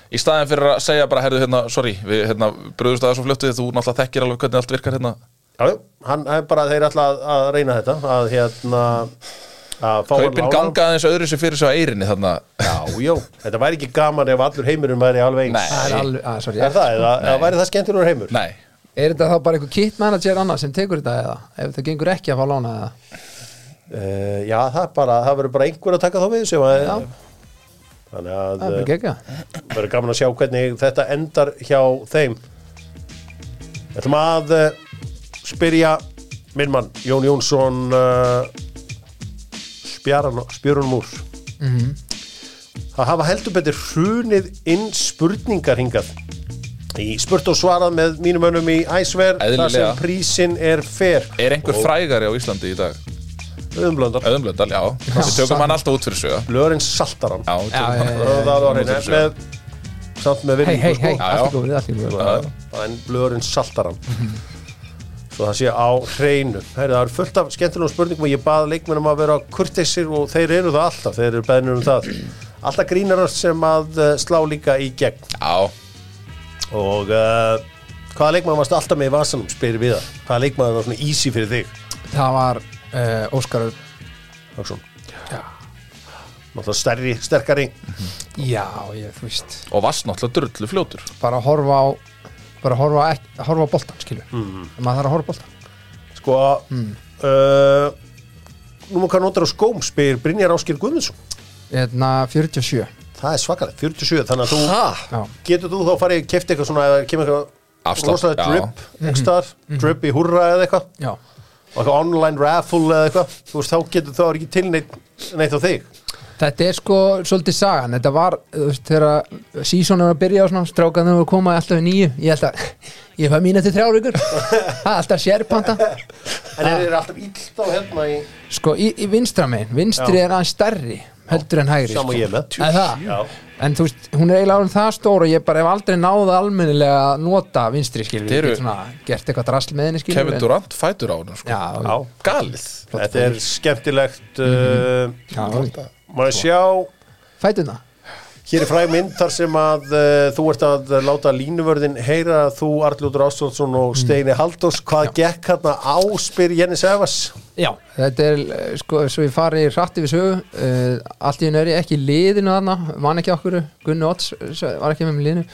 Í staðinn fyrir að segja bara, herðu, hérna, sorry við hérna, bröðust að það svo fljóttu þú náttúrulega þekkir alveg hvernig allt virkar hérna Já, já, hann er bara þeir ætla að, að reyna þetta að hérna að fá hann Kaupin ganga aðeins öðru sér fyrir sig á eirinni þarna Já, já, þetta væri ekki gaman ef allur heimurinn væri alveg eins Nei. Er alveg, að, sorry Er það, eða, eða væri það skemmtilegur heimur? Nei, Er þetta þá bara einhver kit manager annað sem tekur þetta eða? Ef það gengur ekki að fá lána eða? Uh, já, það er bara, það verður bara einhver að taka þá við þessu að, Já. Þannig að geggja verður gaman að sjá hvernig þetta endar hjá þeim. Við ætlum að uh, spyrja minn mann, Jón Jónsson uh, spjörunum úr. Það hafa heldur betur hrunið inn spurningar hingað. Í spurt og svarað með mínum önum í æsver þar sem prísin er fer er einhver frægari á Íslandi í dag? Umblöndar, Öðumblöndal, já. Við tökum hann alltaf út fyrir söga blöðurinn saltar hann. Já, hann það var fyrir með samt með Hei, hei, hei, sko. Já. allt í góðið en blöðurinn saltar hann. Svo það sé á hreinu. Heyri, það er fullt af skemmtilegum spurningum og ég bað leikmennum að vera kurteisir og þeir eru það alltaf, þeir eru beðnir um það. Alltaf grínarar sem að uh, slá líka í gegn. Já, og uh, hvaða leikmann varst alltaf með í vasanum, spyrir við það hvaða leikmann var svona easy fyrir þig? Það var uh, Óskar Hauksson. Náttúrulega stærri, sterkari. Já ég, þú veist. Og varst náttúrulega drullu fljótur. Bara að horfa á bara að horfa, á ek- horfa á boltan, skilur. Mm. maður þarf að horfa á boltan sko uh, nú má hvað notar á skóm spyr Brynjar Áskil Guðmundsson. Hérna 47 það er svakalegt, 47 þannig að þú getur þú þá farið að kefti eitthvað svona eða kemur eitthvað Afslátt, já. drip mm -hmm. drip í hurra eða eitthvað? Já og eitthvað online raffle eða eitthvað. Þú veist, þá getur er ekki til neitt, neitt á þig. Þetta er sko svolítið sagan. Þetta var, veist, þegar sísónu var að byrja og svona, strákaðinu var að koma alltaf í nýju Ég held að, ég fæ mín eftir þrjár ykkur Það alltaf sérpanta. En er þeir alltaf ill þá hérna í Sko, í, í vinstra megin, vinstri Já. er aðeins stærri heldur en hægri Sama sko. ég með. En? Já. En þú veist, hún er eiginlega orðin það stór og ég bara hef aldrei náða almennilega að nota vinstri skilur Þetta eru- Ég svona gert eitthvað drasl með henni skilur Kevin Durant fætur á hennu sko. Já, Já. Galið Þetta er skemmtilegt uh, já, Maður sjá fætuna Hér er fræg mynd þar sem að uh, þú ert að láta línuvörðin heyra þú Arljótur Ástvaldsson og Steini Haldós hvað gekk hérna á spyr Jenny Sevas Já, þetta er, eh, sko, svo ég fari hrætti við sögu uh, Allt í er ég ekki liðinu þarna Man ekki okkur, Gunni eh, var ekki með í liðinu.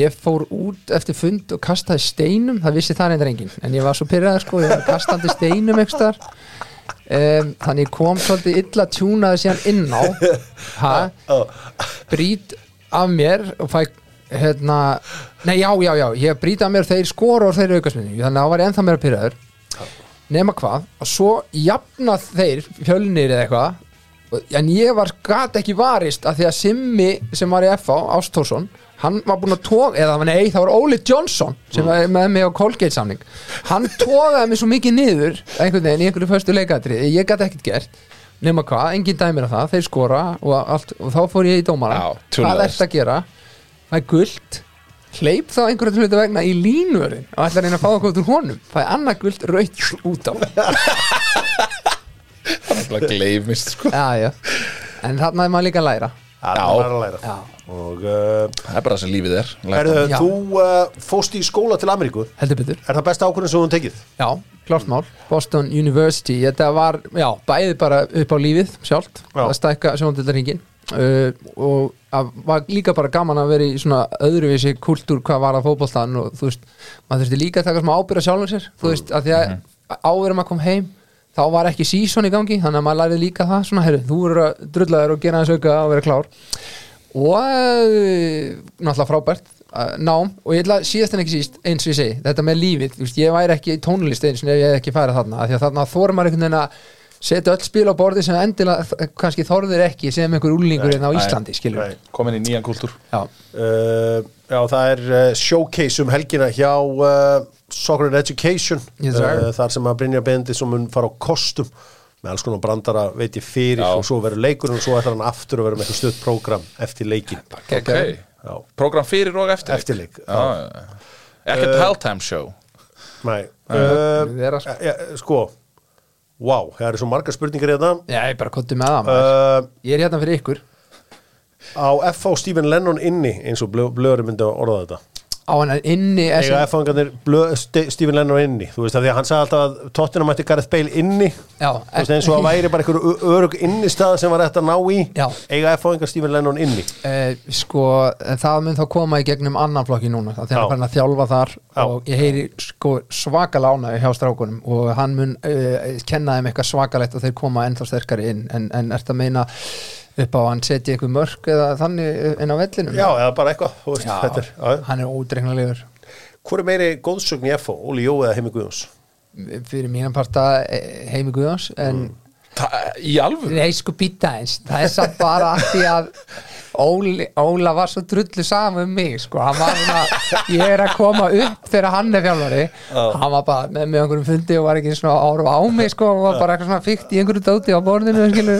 Ég fór út eftir fund og kastaði steinum Það vissi það reyndar enginn En ég var svo pyrraður sko, ég var kastandi steinum ekki þar um, Þannig kom svolítið illa tjúnaði síðan inn á. Ha, Brít af mér og fæ hérna, nei já, já, já ég brít af mér þeir skora og þeir aukast minni þannig að það var ennþá meira pyrraður nema hvað, og svo jafna þeir fjölnir eða eitthvað en ég var gat ekki varist af því að Simmi sem var í FA Ástórsson, hann var búinn að tóga eða nei, það var Óli Johnson sem var með mig á Colgate samning. Hann tógaði mig svo mikið niður einhvern veginn í einhverju föstu leikatrið ég gat ekkert gert nema hvað, engin dæmir af það, þeir skora og, allt, og þá fór ég í dómara. Hvað tjúllaðist. ert að gera? Það er guld hleyp þá einhverju hlutu vegna í línvörðin og ætla að reyna að fá okkur út úr honum. Það er annað guld raut út á. Það gleymist sko. já, já. en þarna er maður líka að læra. Já. Er að. Og uh, Það er bara það sem lífið er herðu, Já. þú uh, fóst í skóla til Ameríku heldur betur Er það besta ákvörðin sem þú tekið? já, klart mál, Boston University þetta var, já, bæði bara upp á lífið sjálft, Já. að stækka sjóndildarhingin uh, og að var líka bara gaman að vera í svona öðruvísi kultúr hvað var að fótboltan og þú veist, maður þurfti líka að taka smá ábyrða sjálfum sér, þú veist, að því að áður en maður kom heim, þá var ekki sísón í gangi, þannig að maður lærið líka það svona, herru, þú verður að drulla þér og gera þess auka og vera klár og uh, náttúrulega frábært uh, nám. Og ég ætla síðast en ekki síst eins og ég segi, þetta með lífið, þú veist, ég væri ekki í tónlist eins og ég hef ekki farið þarna af því að þarna þórum maður einhvern veginn að setja öll spil á borði sem endilega kannski þorðir ekki sem einhver úlingur hérna á Íslandi, skilur. Komin í nýjan kultúr Já, Uh, já, það er uh, showcase um helgina hjá uh, Soccer and Education Yes, þar sem að Brynja Bendi sem mun fara á kostum með alls konar brandara veit ég fyrir Já. og svo verður leikurinn og svo ætlar hann aftur að vera með eitthvað stutt prógram eftir leikin Ok Já. Program fyrir og eftir Eftir leik, Já, já, já. Ekkert Uh, halftime show. Nei, uh, vera, sko. ja, sko. Wow, það eru svo margar spurningar hérna. Já, ég bara konti með það uh, Ég er hérna fyrir ykkur. Á FH Stephen Lennon inni eins og blö, blöður myndi að orða þetta á hann inni Eiga SM, FH-ingarnir Stephen Lennon inni. Þú veist að því að hann sagði alltaf að Tottenham ætti Gareth Bale inni. Já, veist eins og að væri bara einhver örug innistað sem var hægt að ná í. Eiga F-fáingar Stephen Lennon inni? Eh, sko, það mun þá koma í gegnum annan flokki núna, það þegar hann fann að þjálfa þar Já. og ég heyri sko svaka lánaði hjá strákunum og hann mun uh, kenna þeim eitthvað svakalegt og þeir koma ennþá sterkari inn. En, en ert að meina upp á að hann setja einhver mörk eða þannig inn á vellinum? Já, eða bara eitthvað veist, Já, þetta er, já. hann er ódreiknarlegur Hvor er meiri góðsögn í FH, Óli Jó eða Heimi Guðjóns? fyrir mínan parta eh, heimi Guðjóns en Það, Í alvöru? Nei, sko býta eins, það er samt bara af því að Óli, Óla var svo drullu saman um mig, sko, hann var svona, ég er að koma upp þegar hann er fjálfari, hann var bara með mig á einhverjum fundi og var ekki svona árum á mig, sko, og var bara eitthvað svona fyrkt í einhverju dóti á borðinu, skilu,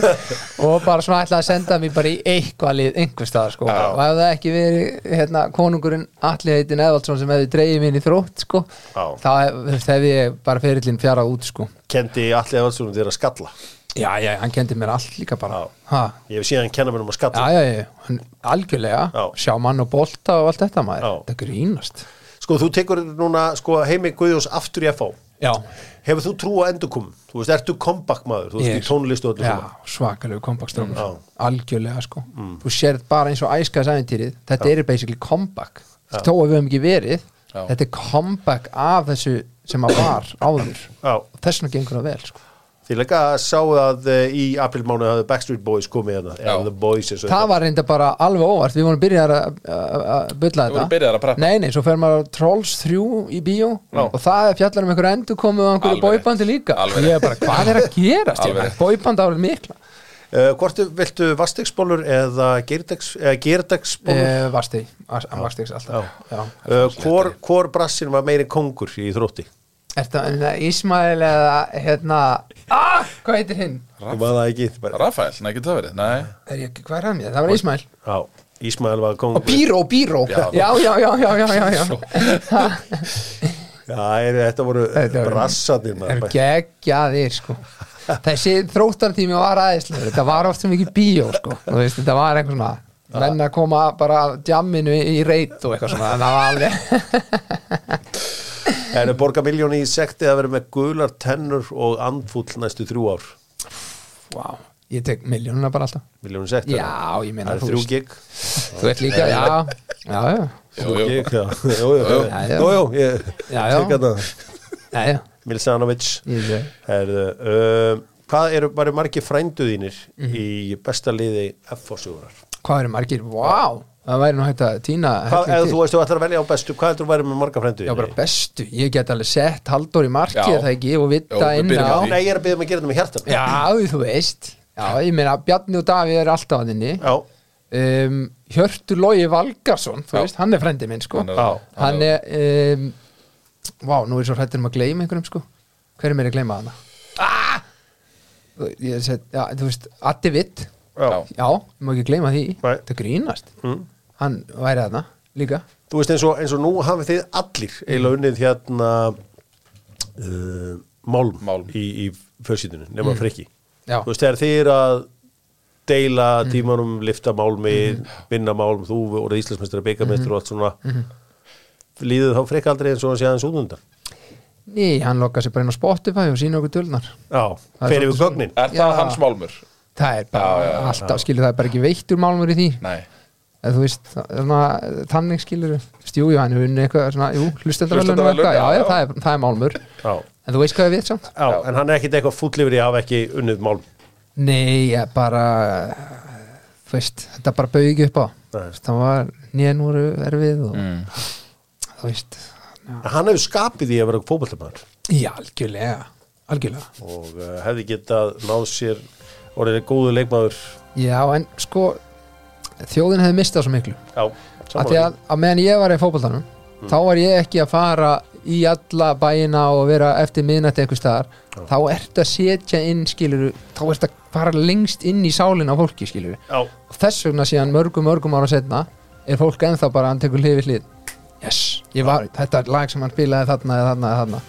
og bara svona ætlaði að senda mig bara í eitthvað lið, einhver stað, sko, og ef það ekki verið, hérna, konungurinn Atli heitin Eðvaldsson sem hefði dreigið mín í þrótt, sko, Já. þá hef- hefði ég bara ferillin fjarað út, sko. Kendi allir aðvaldstunum þér að skalla Já, já, hann kendi mér allt líka bara, ha, Ég hef síðan kenna mér um að skalla Já, já, já, algjörlega Já. sjá mann og bolta og allt þetta maður Já. þetta grínast Sko, þú tekur núna sko, Heimi Guðjóns aftur í FH Já, Hefur þú trú að endurkum? Þú veist, ertu comeback maður? Þú veist, Ég- í tónlistu og öllu já svona svakalegu kompakstrákur Já. Mm. algjörlega sko þú sérð bara eins og æskaðs æfintýrið þetta er basically comeback þó að við höfum ekki verið Já. þetta er comeback af þessu sem að var áður Já. þess vegna gengur það vel sko. Leika sáu að uh, í aprilmánu hafði Backstreet Boys komið hérna The Boys og það var reynda bara alveg óvart við vorum byrjar að að- að bulla vorum þetta byrjaðir að preppa. nei, nei, svo fer maður Trolls 3 í bíó Já. og það er fjallar um einhver endur komið á einhverju bóibandi líka Alveg og ég er bara, hvað er að gerast Alveg rétt. bóiband árið mikla uh, Hvort viltu vastegsbólur eða gerdegsbólur? Uh, Vasti, Vastiks alltaf. Uh, hvor brassin var meiri kongur í þrótti? Er það Ísmael eða hérna ah, Hvað heitir hinn? Það ekki. Rafael, nei, getur það verið? Nei, Er ég, hvað er hann? Mér? Það var Ísmael Já, Ísmael var kong Og Bíró, Bíró. Já, Já. já, já, já, já, já, er, þetta voru Þetta voru- brassarnir Er geggjaðir sko. Þessi þróttartími var aðeinslega Þetta var oft sem ekki bíó sko. Þú veist, Þetta var eitthvað svona Menn að koma bara að djamminu í reit og eitthvað svona. Það var alveg Er það borga miljóni í sekti að vera með gular tennur og andfull næstu þrjú ár wow. Ég tek miljónuna bara alltaf Miljóni sekti Já, ég meina Það er þrjú gig Þú ert líka, já Já, já, jú, jú. Gig, já Jú, jú, jú, Já, já. jú, ég Já, já. tek þetta já, já. Milsanovic Herðu, um, Hvað eru bara margir frænduðínir Mhm. í besta liði F-fórsjóðurar? Hvað eru margir? Vá, það væri nú hægt að týna til. þú veist þú ætlar að velja á bestu, hvað heldur þú væri með marga frænduðínir? Já, bara bestu, ég get alveg sett Halldór í marki, er það ekki, og við inn á. Nei, ég er að byrja um að gera þetta með hjartan Já, þú veist Já, ég meina, Bjarni og Davíð er alltaf að þinni Já, um, Hjörtur Lógi Valgarsson, þú Já. veist, hann er frendi minn, sko Hann er- Já. Hann er, um, vá, nú er svo hrættur um að gleyma einhverjum, sko Hver er mér að gleyma hana? Ah! Ég set, já, þú veist, Addi Vitt já. Já, má ekki gleyma því Nei. Það grínast Mm. Hann væri þarna, líka. Þú veist eins og, eins og nú hafið þið allir eiginlega unnið hérna uh, málm, Málm. í, í försýtunum, nema mm. frikki. Já. Þú veist þegar þið er að deila tímanum, lifta málmi vinna málm, þú voruð Íslandsmeistari byggamestri og allt svona líður þá frikki aldrei eins og hann sé aðeins út undan? Ný, hann lokar sér bara inn á Spotify og sína okkur tölnar Já, er yfir svolítið gögnin. Er það Já. hans málmur? Það er bara Já, já, já, alltaf, skilur það er bara ekki veittur málmur í því. Nei eða þú veist, þannig skilur jú, jú, hann er unni eitthvað svona, jú, og eitthvað, já, já, já, já. það er, það er málmur. Já, en þú veist hvað við samt? Já, en hann er ekkit eitthvað í að hafa ekki unnið málm. Nei, ég bara þú veist, þetta bara bauði ekki upp á. Það var voru erfið og mm. þú veist, Hann hefur skapið því að vera fótballtamæður já, algjörlega algjörlega, og uh, hefði getað náð sér orðið góðu leikmaður. Já, en sko þjóðin hefði mistað svo miklu. Já, að því að, að meðan ég var í fótboltanum þá var ég ekki að fara í alla bæina og vera eftir miðnætti einhver staðar, þá ertu að setja inn skiluru, þá ertu að fara lengst inn í sálinn á fólki skiluru Já, og þess vegna síðan mörgum mörgum ára setna er fólk ennþá bara að tekur hlið við hlið. Yes, var, þetta er lag sem hann spilaði þarna eða þarna eða þarna,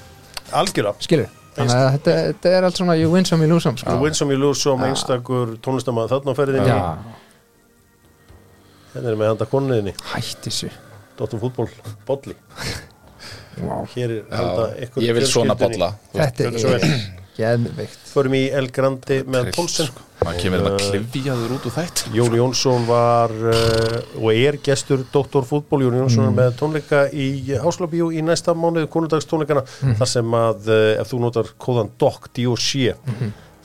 algjörlega. Skiluru þannig að þetta, þetta er allt svona you win some you lose some You sko. win some you lose some einstakur tónlistamæður þarna á ferðinni Hérna er með handa konniðinni hætti þessu. Dóttum fútból, bolli. Wow. Hér er handa ykkur Ég vil svona bolla. Þetta er geðveikt. Förum í El Grandi með Pólsen Maður kemur þetta klifjaður út úr þætt. Jón Jónsson var uh, og er gestur Dóttor fútból Jón Jónsson er með tónleika í Háslabíu í næsta mánuð konundagstónleikana þar sem að uh, ef þú notar kóðan DOC, D-O-C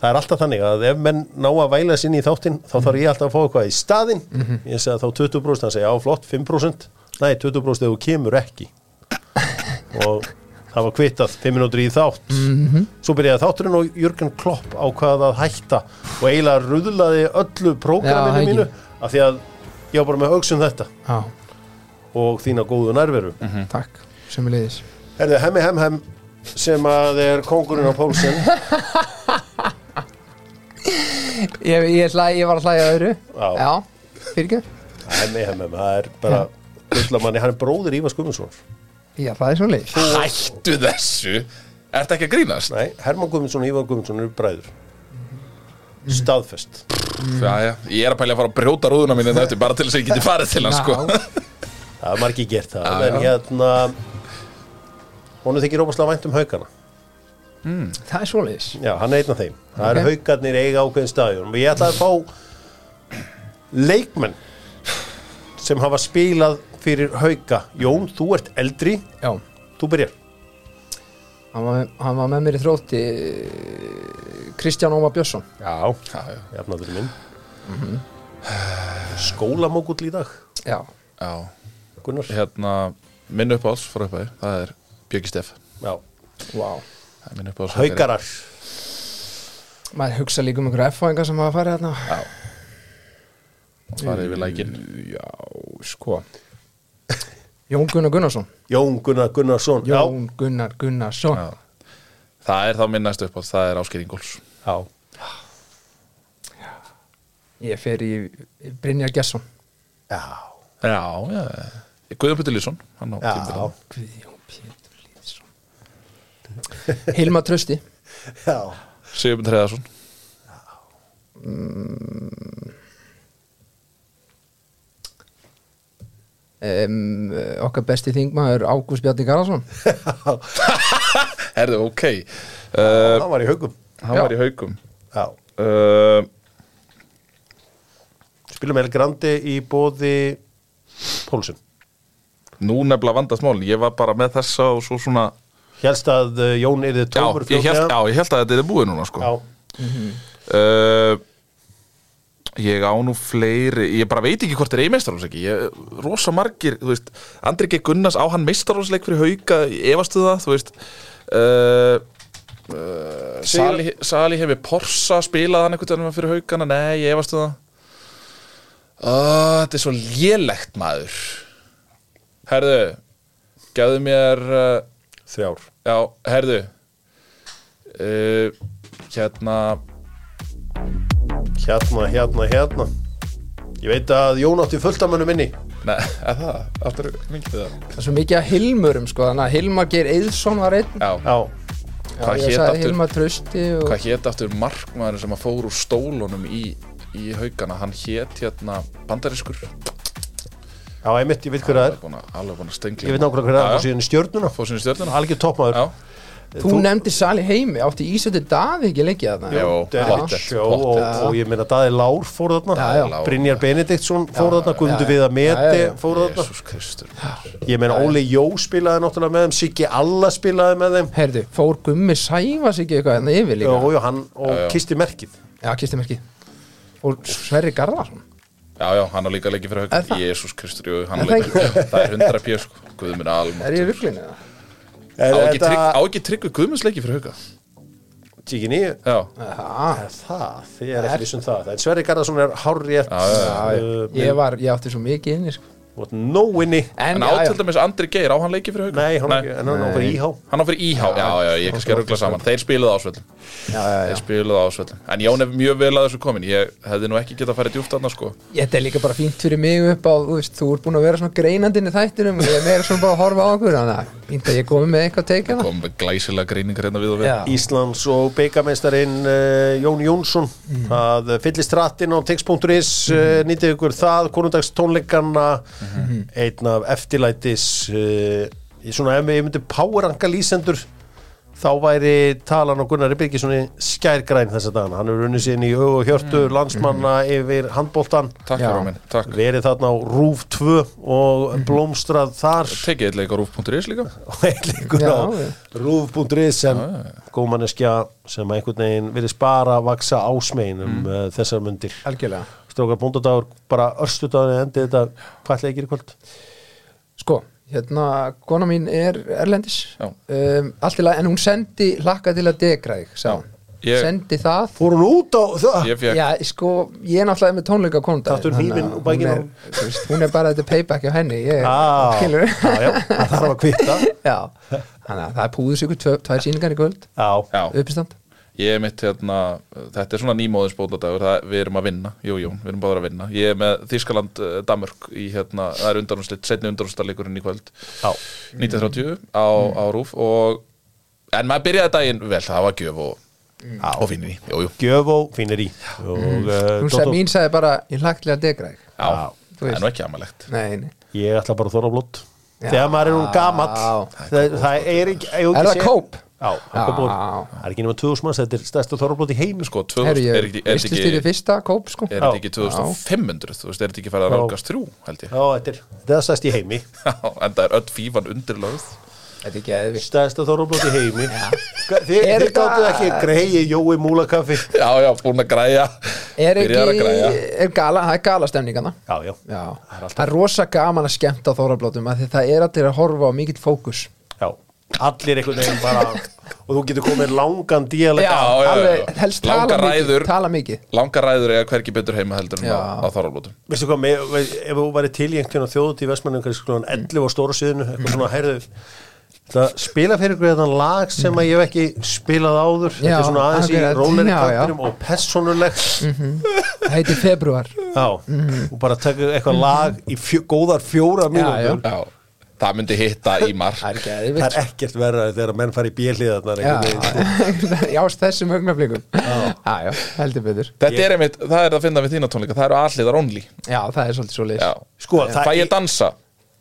það er alltaf þannig að ef menn ná að væla sinni í þáttinn þá þarf ég alltaf að fá eitthvað í staðinn. Ég segi þá 20% hann segja á flott 5% nei 20% ef þú kemur ekki. Og það var kvittað 5 minútur í þátt. Svo byrjaði þátturinn og Jörgen Klopp ákvaða að hætta og eiginlega ruðlaði öllu prógraminu mínu af því að ég var bara með auksum þetta. Já, og þína góðu nærveru. Takk, sömuleiðis. Herði, hemmi hem hem sem að er kongurinn á pólsinn ég, ég, hlæ, ég var að hlæja öðru. Já. já, fyrir ekki hemmi hem hem, það er bara Gullamanni, hann er bróðir Ívars Guðmundsson já, það er svo leið Hættu þessu. Ertu ekki að grínast? Nei, Herman Guðmundsson og Ívar Guðmundsson eru bræður. Staðfest. Já, já, ég er að pæla að fara að brjóta rúðuna mínu þetta bara til þess að ég geti farið til hann sko. Það er margir gert það Já, en já. hérna honum þykir óbúslega vænt um haugana það er svo leiðis Já, hann er einn af þeim. Það Ok. eru haugarnir eiga ákveðin staðjum. Og ég ætla að fá leikmenn sem hafa spilað fyrir hauga. Jón, þú ert eldri, já, þú byrjar. hann var, hann var með mér í þrótti Kristján Ómar Björnsson. Já, Já, já, jafnaður minn. Skólamókull í dag, já, já. Gunnar. Hérna, minn uppáhalds frá upphæði Það er Björki Steff Já, wow Það haugarar. maður hugsa líka um einhverja F-fæðingar sem hafa farið hérna Já. Farið yfir lækin já, sko. Jón Gunnar Gunnarsson. Jón Gunnar Gunnarsson. Jón Gunnar Gunnarsson. Já. Það er þá minn næstu uppáhalds Það er Ásker Ingóls Já, Ég fer í Brynjar Gesson. Já, Já, já Guðjón Pétur Lýsson hann á já, tímabilinu. Guðjón Pétur Hilma Trösti já. Sigurmund Hreðarsson um, Okkar besti þingmaður Ágúst Bjarni Garðarsson. Herðu, ok. Uh, Hann var í haugum. Hann Já. var í haugum. Já, uh, spilum El Grandi í bóði Pólsson. Nú nefnilega vandast mál Ég var bara með þessa og svo svona Hélst að uh, Jón yrði Já, tómur ég held, já, ég held að þetta er búið núna sko. já. uh, Ég á nú fleiri Ég bara veit ekki hvort er eigi meistarhúsleiki ég, Rosa margir, þú veist Andri G. Gunnars á hann meistarhúsleik fyrir hauka? Efastu það, þú veist? Uh, uh, Sali, Sali hefur Porsa Spilað hann einhvern veginn fyrir haukana? Nei, ég efastu það. Uh, Þetta er svo lélegt maður. Herðu Gæðu mér uh, Þrjár Já, herðu. Uh, Hérna. Hérna, hérna, hérna. Ég veit að Jón átti fullt af mönnum inni. Nei, er það, áttur mikið það Það? Er svo mikið að Hilmurum sko? Þannig að Hilmar Geir Eðsson var einn. Já, Já, Já, Hvað ég hét sagði aftur? Hilmar Trösti og... hvað hét aftur markmaður sem að fór úr stólunum í, í haugana? Hann hét hérna bandariskur já, einmitt, ég veit hver það er. Alveg búin að, alveg búin að stengla. Ég veit nákvæmlega hver það er og síðan í stjörnuna. Fór sinni stjórnuna Algjör toppmaður. Já, Þú, nefndi Sali Heimi. Átti Ísöldi Daði ekki leikið þarna? Jó, Derek pottet, Sjó og, og ég meina Daði Lár fór þarna. Já, já. Brynjar Benediktsson fór þarna Guðmundur já. Viða Já, Meti já, já. fór þarna. Jésús Kristur Ég meina Óli Jó spilaði náttúrulega með þeim Siggi Alla spilaði með þeim. Herðu, fór Gummi Sævas ekki eitthvað Þannig yfir líka og, og hann og Já, já. kisti merkið. Já, kisti Og Sverri Garðarsson Já, já, hann á líka leikið fyrir hauga það? Jésús Kristur, jú, hann á það leikið Það er 100 pjör, sko Guð minn Er almátt ég rugglinu það? Á ekki trygg- á ekki tryggvi Guðmunds leikið fyrir hauga Tíki nýju Já, Það, þið er ekki vissum það. Sverri Garðarsson er hárrétt Já, já, já, uh, ég var, ég átti svo mikið inni sko. What no inni En En, á já, til dæmis Andri Geir, á hann leikið fyrir hauga? Nei, hann ekki, en hann á fyrir íhá Hann á fyrir íhá, já, já, ég kannski að ruggla saman. Þeir spiluðu ásvöldum já, já, já. Þeir spiluðu ásvöldum En Jón er mjög vel að þessu komin Ég hefði nú ekki getað að fara djúpt annars sko. Þetta er líka bara fínt fyrir mig upp á, þú veist, þú ert búin að vera svona greinandinn í þættinum og ég er meira svona bara að horfa á okkur þannig að fínt að ég komi með eitthvað með glæsilega greiningar hérna við og við. Já, Íslands og beigameistarin uh, Jón Jónsson. Mm. það Mhm. einn af eftirlætis uh, svona ef ég myndi powerranka lýsendur þá væri talan á Gunnari Birgisson skærgræn þessa dagana, hann er unnið sín í hug og hjörtu Mm. landsmanna yfir handbóltan Takk Já. fyrir minn, takk. Verið þarna á Rúf 2 og Mhm. blómstrað þar. Tekið eitthvað rúf.is líka. Og eitthvað á rúf.is sem góðmanneskja sem einhvern veginn virðist bara að vaksa ásmegin um mm. þessar mundir. Algjörlega. Strókar bóndadagur bara örstudagur endi þetta. Hvað leikir í kvöld? Sko, hérna, kona mín er erlendis. Um, Allt í lagi, en hún sendi hlakka til að degra þig, sá hún. Ég- Sendi það. Fór hún út á það? Ég Já, sko, ég er náttúrulega með tónleika bakinu hún þú veist, hún er bara þetta payback hjá henni ég, Ah, skilur já, já, það þarf að kvitta. Já, að það er tvö, tvær síningar í kvöld. Já, já, uppistand ég er mitt hérna Þetta er svona nýmóðins bótadagur það, Við erum að vinna, jú, jú, við erum báður að vinna. Ég er með Þískaland, uh, Danmörk í hérna, það er undanúrslit, setni undanúrslileikurinn í kvöld. Já. 1930 á, á rúf og En maður byrjaði daginn vel, það var gjöf og, og finnir í, jú, jú. Gjöf og fínir í. Og uh, Dóttor- sagði, mín sagði bara, ég að degra Já, þú það er nú ekki amalegt. Nei, nei. Ég ætla bara að þóra blótt þegar maður er nú gamall. Það, það er ekki Er það kóp? Já, það er ekki nema 2000 manns, þetta er stærsta þorrablót í heimi Sko, Herru, 2000, er ekki, er ekki, fyrsta kóp, sko. er þetta ekki 2500 þú veist, er þetta ekki farið að rákast þrjú held ég, Já, þetta er, þetta er stærst í heimi. Já, en það er öll fífan undirlögð. Þetta er ekki eðvitt stærsta þorrablót í heimi. Þið, Er gáttu ekki greiði Jói Múlakaffi? Já, já, búin að græja. Er að ekki, er gala, það er gala stemningana Já, já, Já, það er rosa gaman að þórablótum af því það er að horfa á mikill fókus Allir einhvern veginn bara og þú getur komið langan díalegt Já, já, já. alveg, helst Langar tala mikið, ræður. tala mikið. Langar ræður eða hvergi betur heima heldur en á, á þorralbótum Veistu hvað, með, ef þú væri tiljengt hérna þjóðut í Vestmanningar skoðan 11 á stóra síðinu, eitthvað svona, heyrðu. Það spila fyrir ykkur þetta lag sem að ég hef ekki spilað áður. Þetta er svona aðeins í róleri kantinum og persónulegt. Það heitir februar Já, og bara taka eitthvað lag í fjó, góðar fjóra mínútur það myndi hitta í mark. Það er ekki Það eðvitt er ekkert verra þegar menn fari í bíliðarnar Já, sko. já, þessum augnablikum Já, já, heldur betur. Þetta er einmitt, það er að finna við þína tónleika. Það eru alliðar only. Já, það er svolítið svo leys. Sko, það Fæ ég dansa?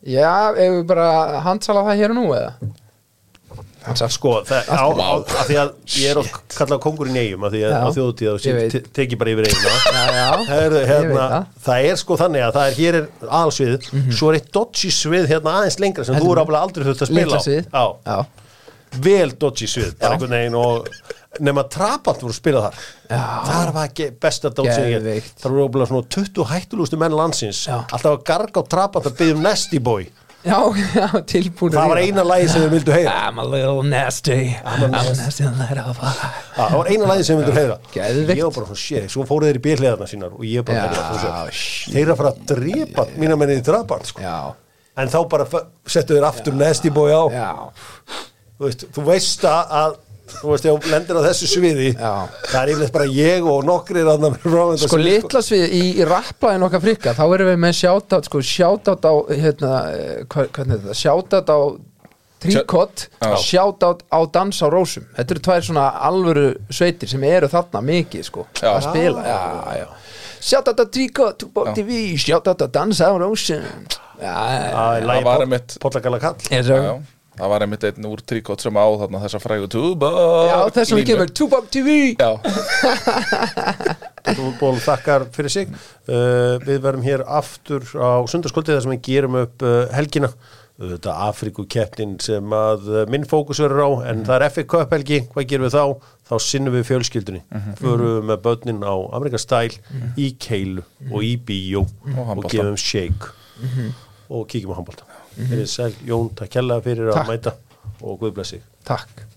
Já, ef við bara handsala það hér og nú eða Sko, það, á, á, að því að ég er að kalla kongurinn eigum að því að Já. á þjóðutíð og Ég veit. te- teki bara yfir eiguna hérna, það. er sko þannig að það er hér er aðalsvið svo er eitt dodgy svið hérna aðeins lengra sem þú er áfælega aldrei þurft að spila á. Já, vel dodgy svið bara einhvern veginn og nema trapant voru að spila þar. Já. þar var ekki besta dodgy sem ég þar voru ábyggilega svona 20 hættulustu menn landsins. Já. alltaf að garga á trapant að byggja um Nasty Boy já, já tilbúin það var eina lagi sem þau vildu heyra. I'm a little nasty I'm a nasty light of Já, það var eina lagi sem þau vildu heyra. Geðveikt. ég var bara svona shit, svo fóru þeir í bíliðarna sínar og ég bara Já, shit. þeir eru að fara að drepa mína menni í trapant sko. Já, en þá bara f- settu þeir aftur Nasty Boy á. Já, þú veist, þú veist að, að þú veist, þú lendir á þessu sviði Já. það er yfirleitt bara ég og það sko litla svið í, í rapplæðin okkar frikka þá erum við með shoutout sko shoutout á hérna, eh, er þetta shoutout á tríkott Já. shoutout á dans á rósum þetta eru tvær svona alvöru sveitir sem eru þarna mikið sko Já. að spila já, já. shoutout á tríkott, Tupac TV shoutout á dans á rósum já, já, Það var einmitt- Pollagalla kall já, Já, já. Það var einmitt einn úr tríkott sem á þarna þessa frægu tuba. Já þessum við kemur Tupac TV Já, Ból þakkar fyrir sig. Uh, við verum hér aftur á sundarskvöldið þar sem við gerum upp uh, helgina. Þetta Afrikukeppnin sem að uh, minn fókus verður á en það er Cup helgi, hvað gerum við þá? Þá sinnum við fjölskyldunni. Förum með börnin á Amerikastæl í keilu og í bíó og, handbolta. gefum shake og kíkjum á handbólta mm -hmm. Sæl Jón, takk kærlega fyrir Takk. að mæta og Guð blessi takk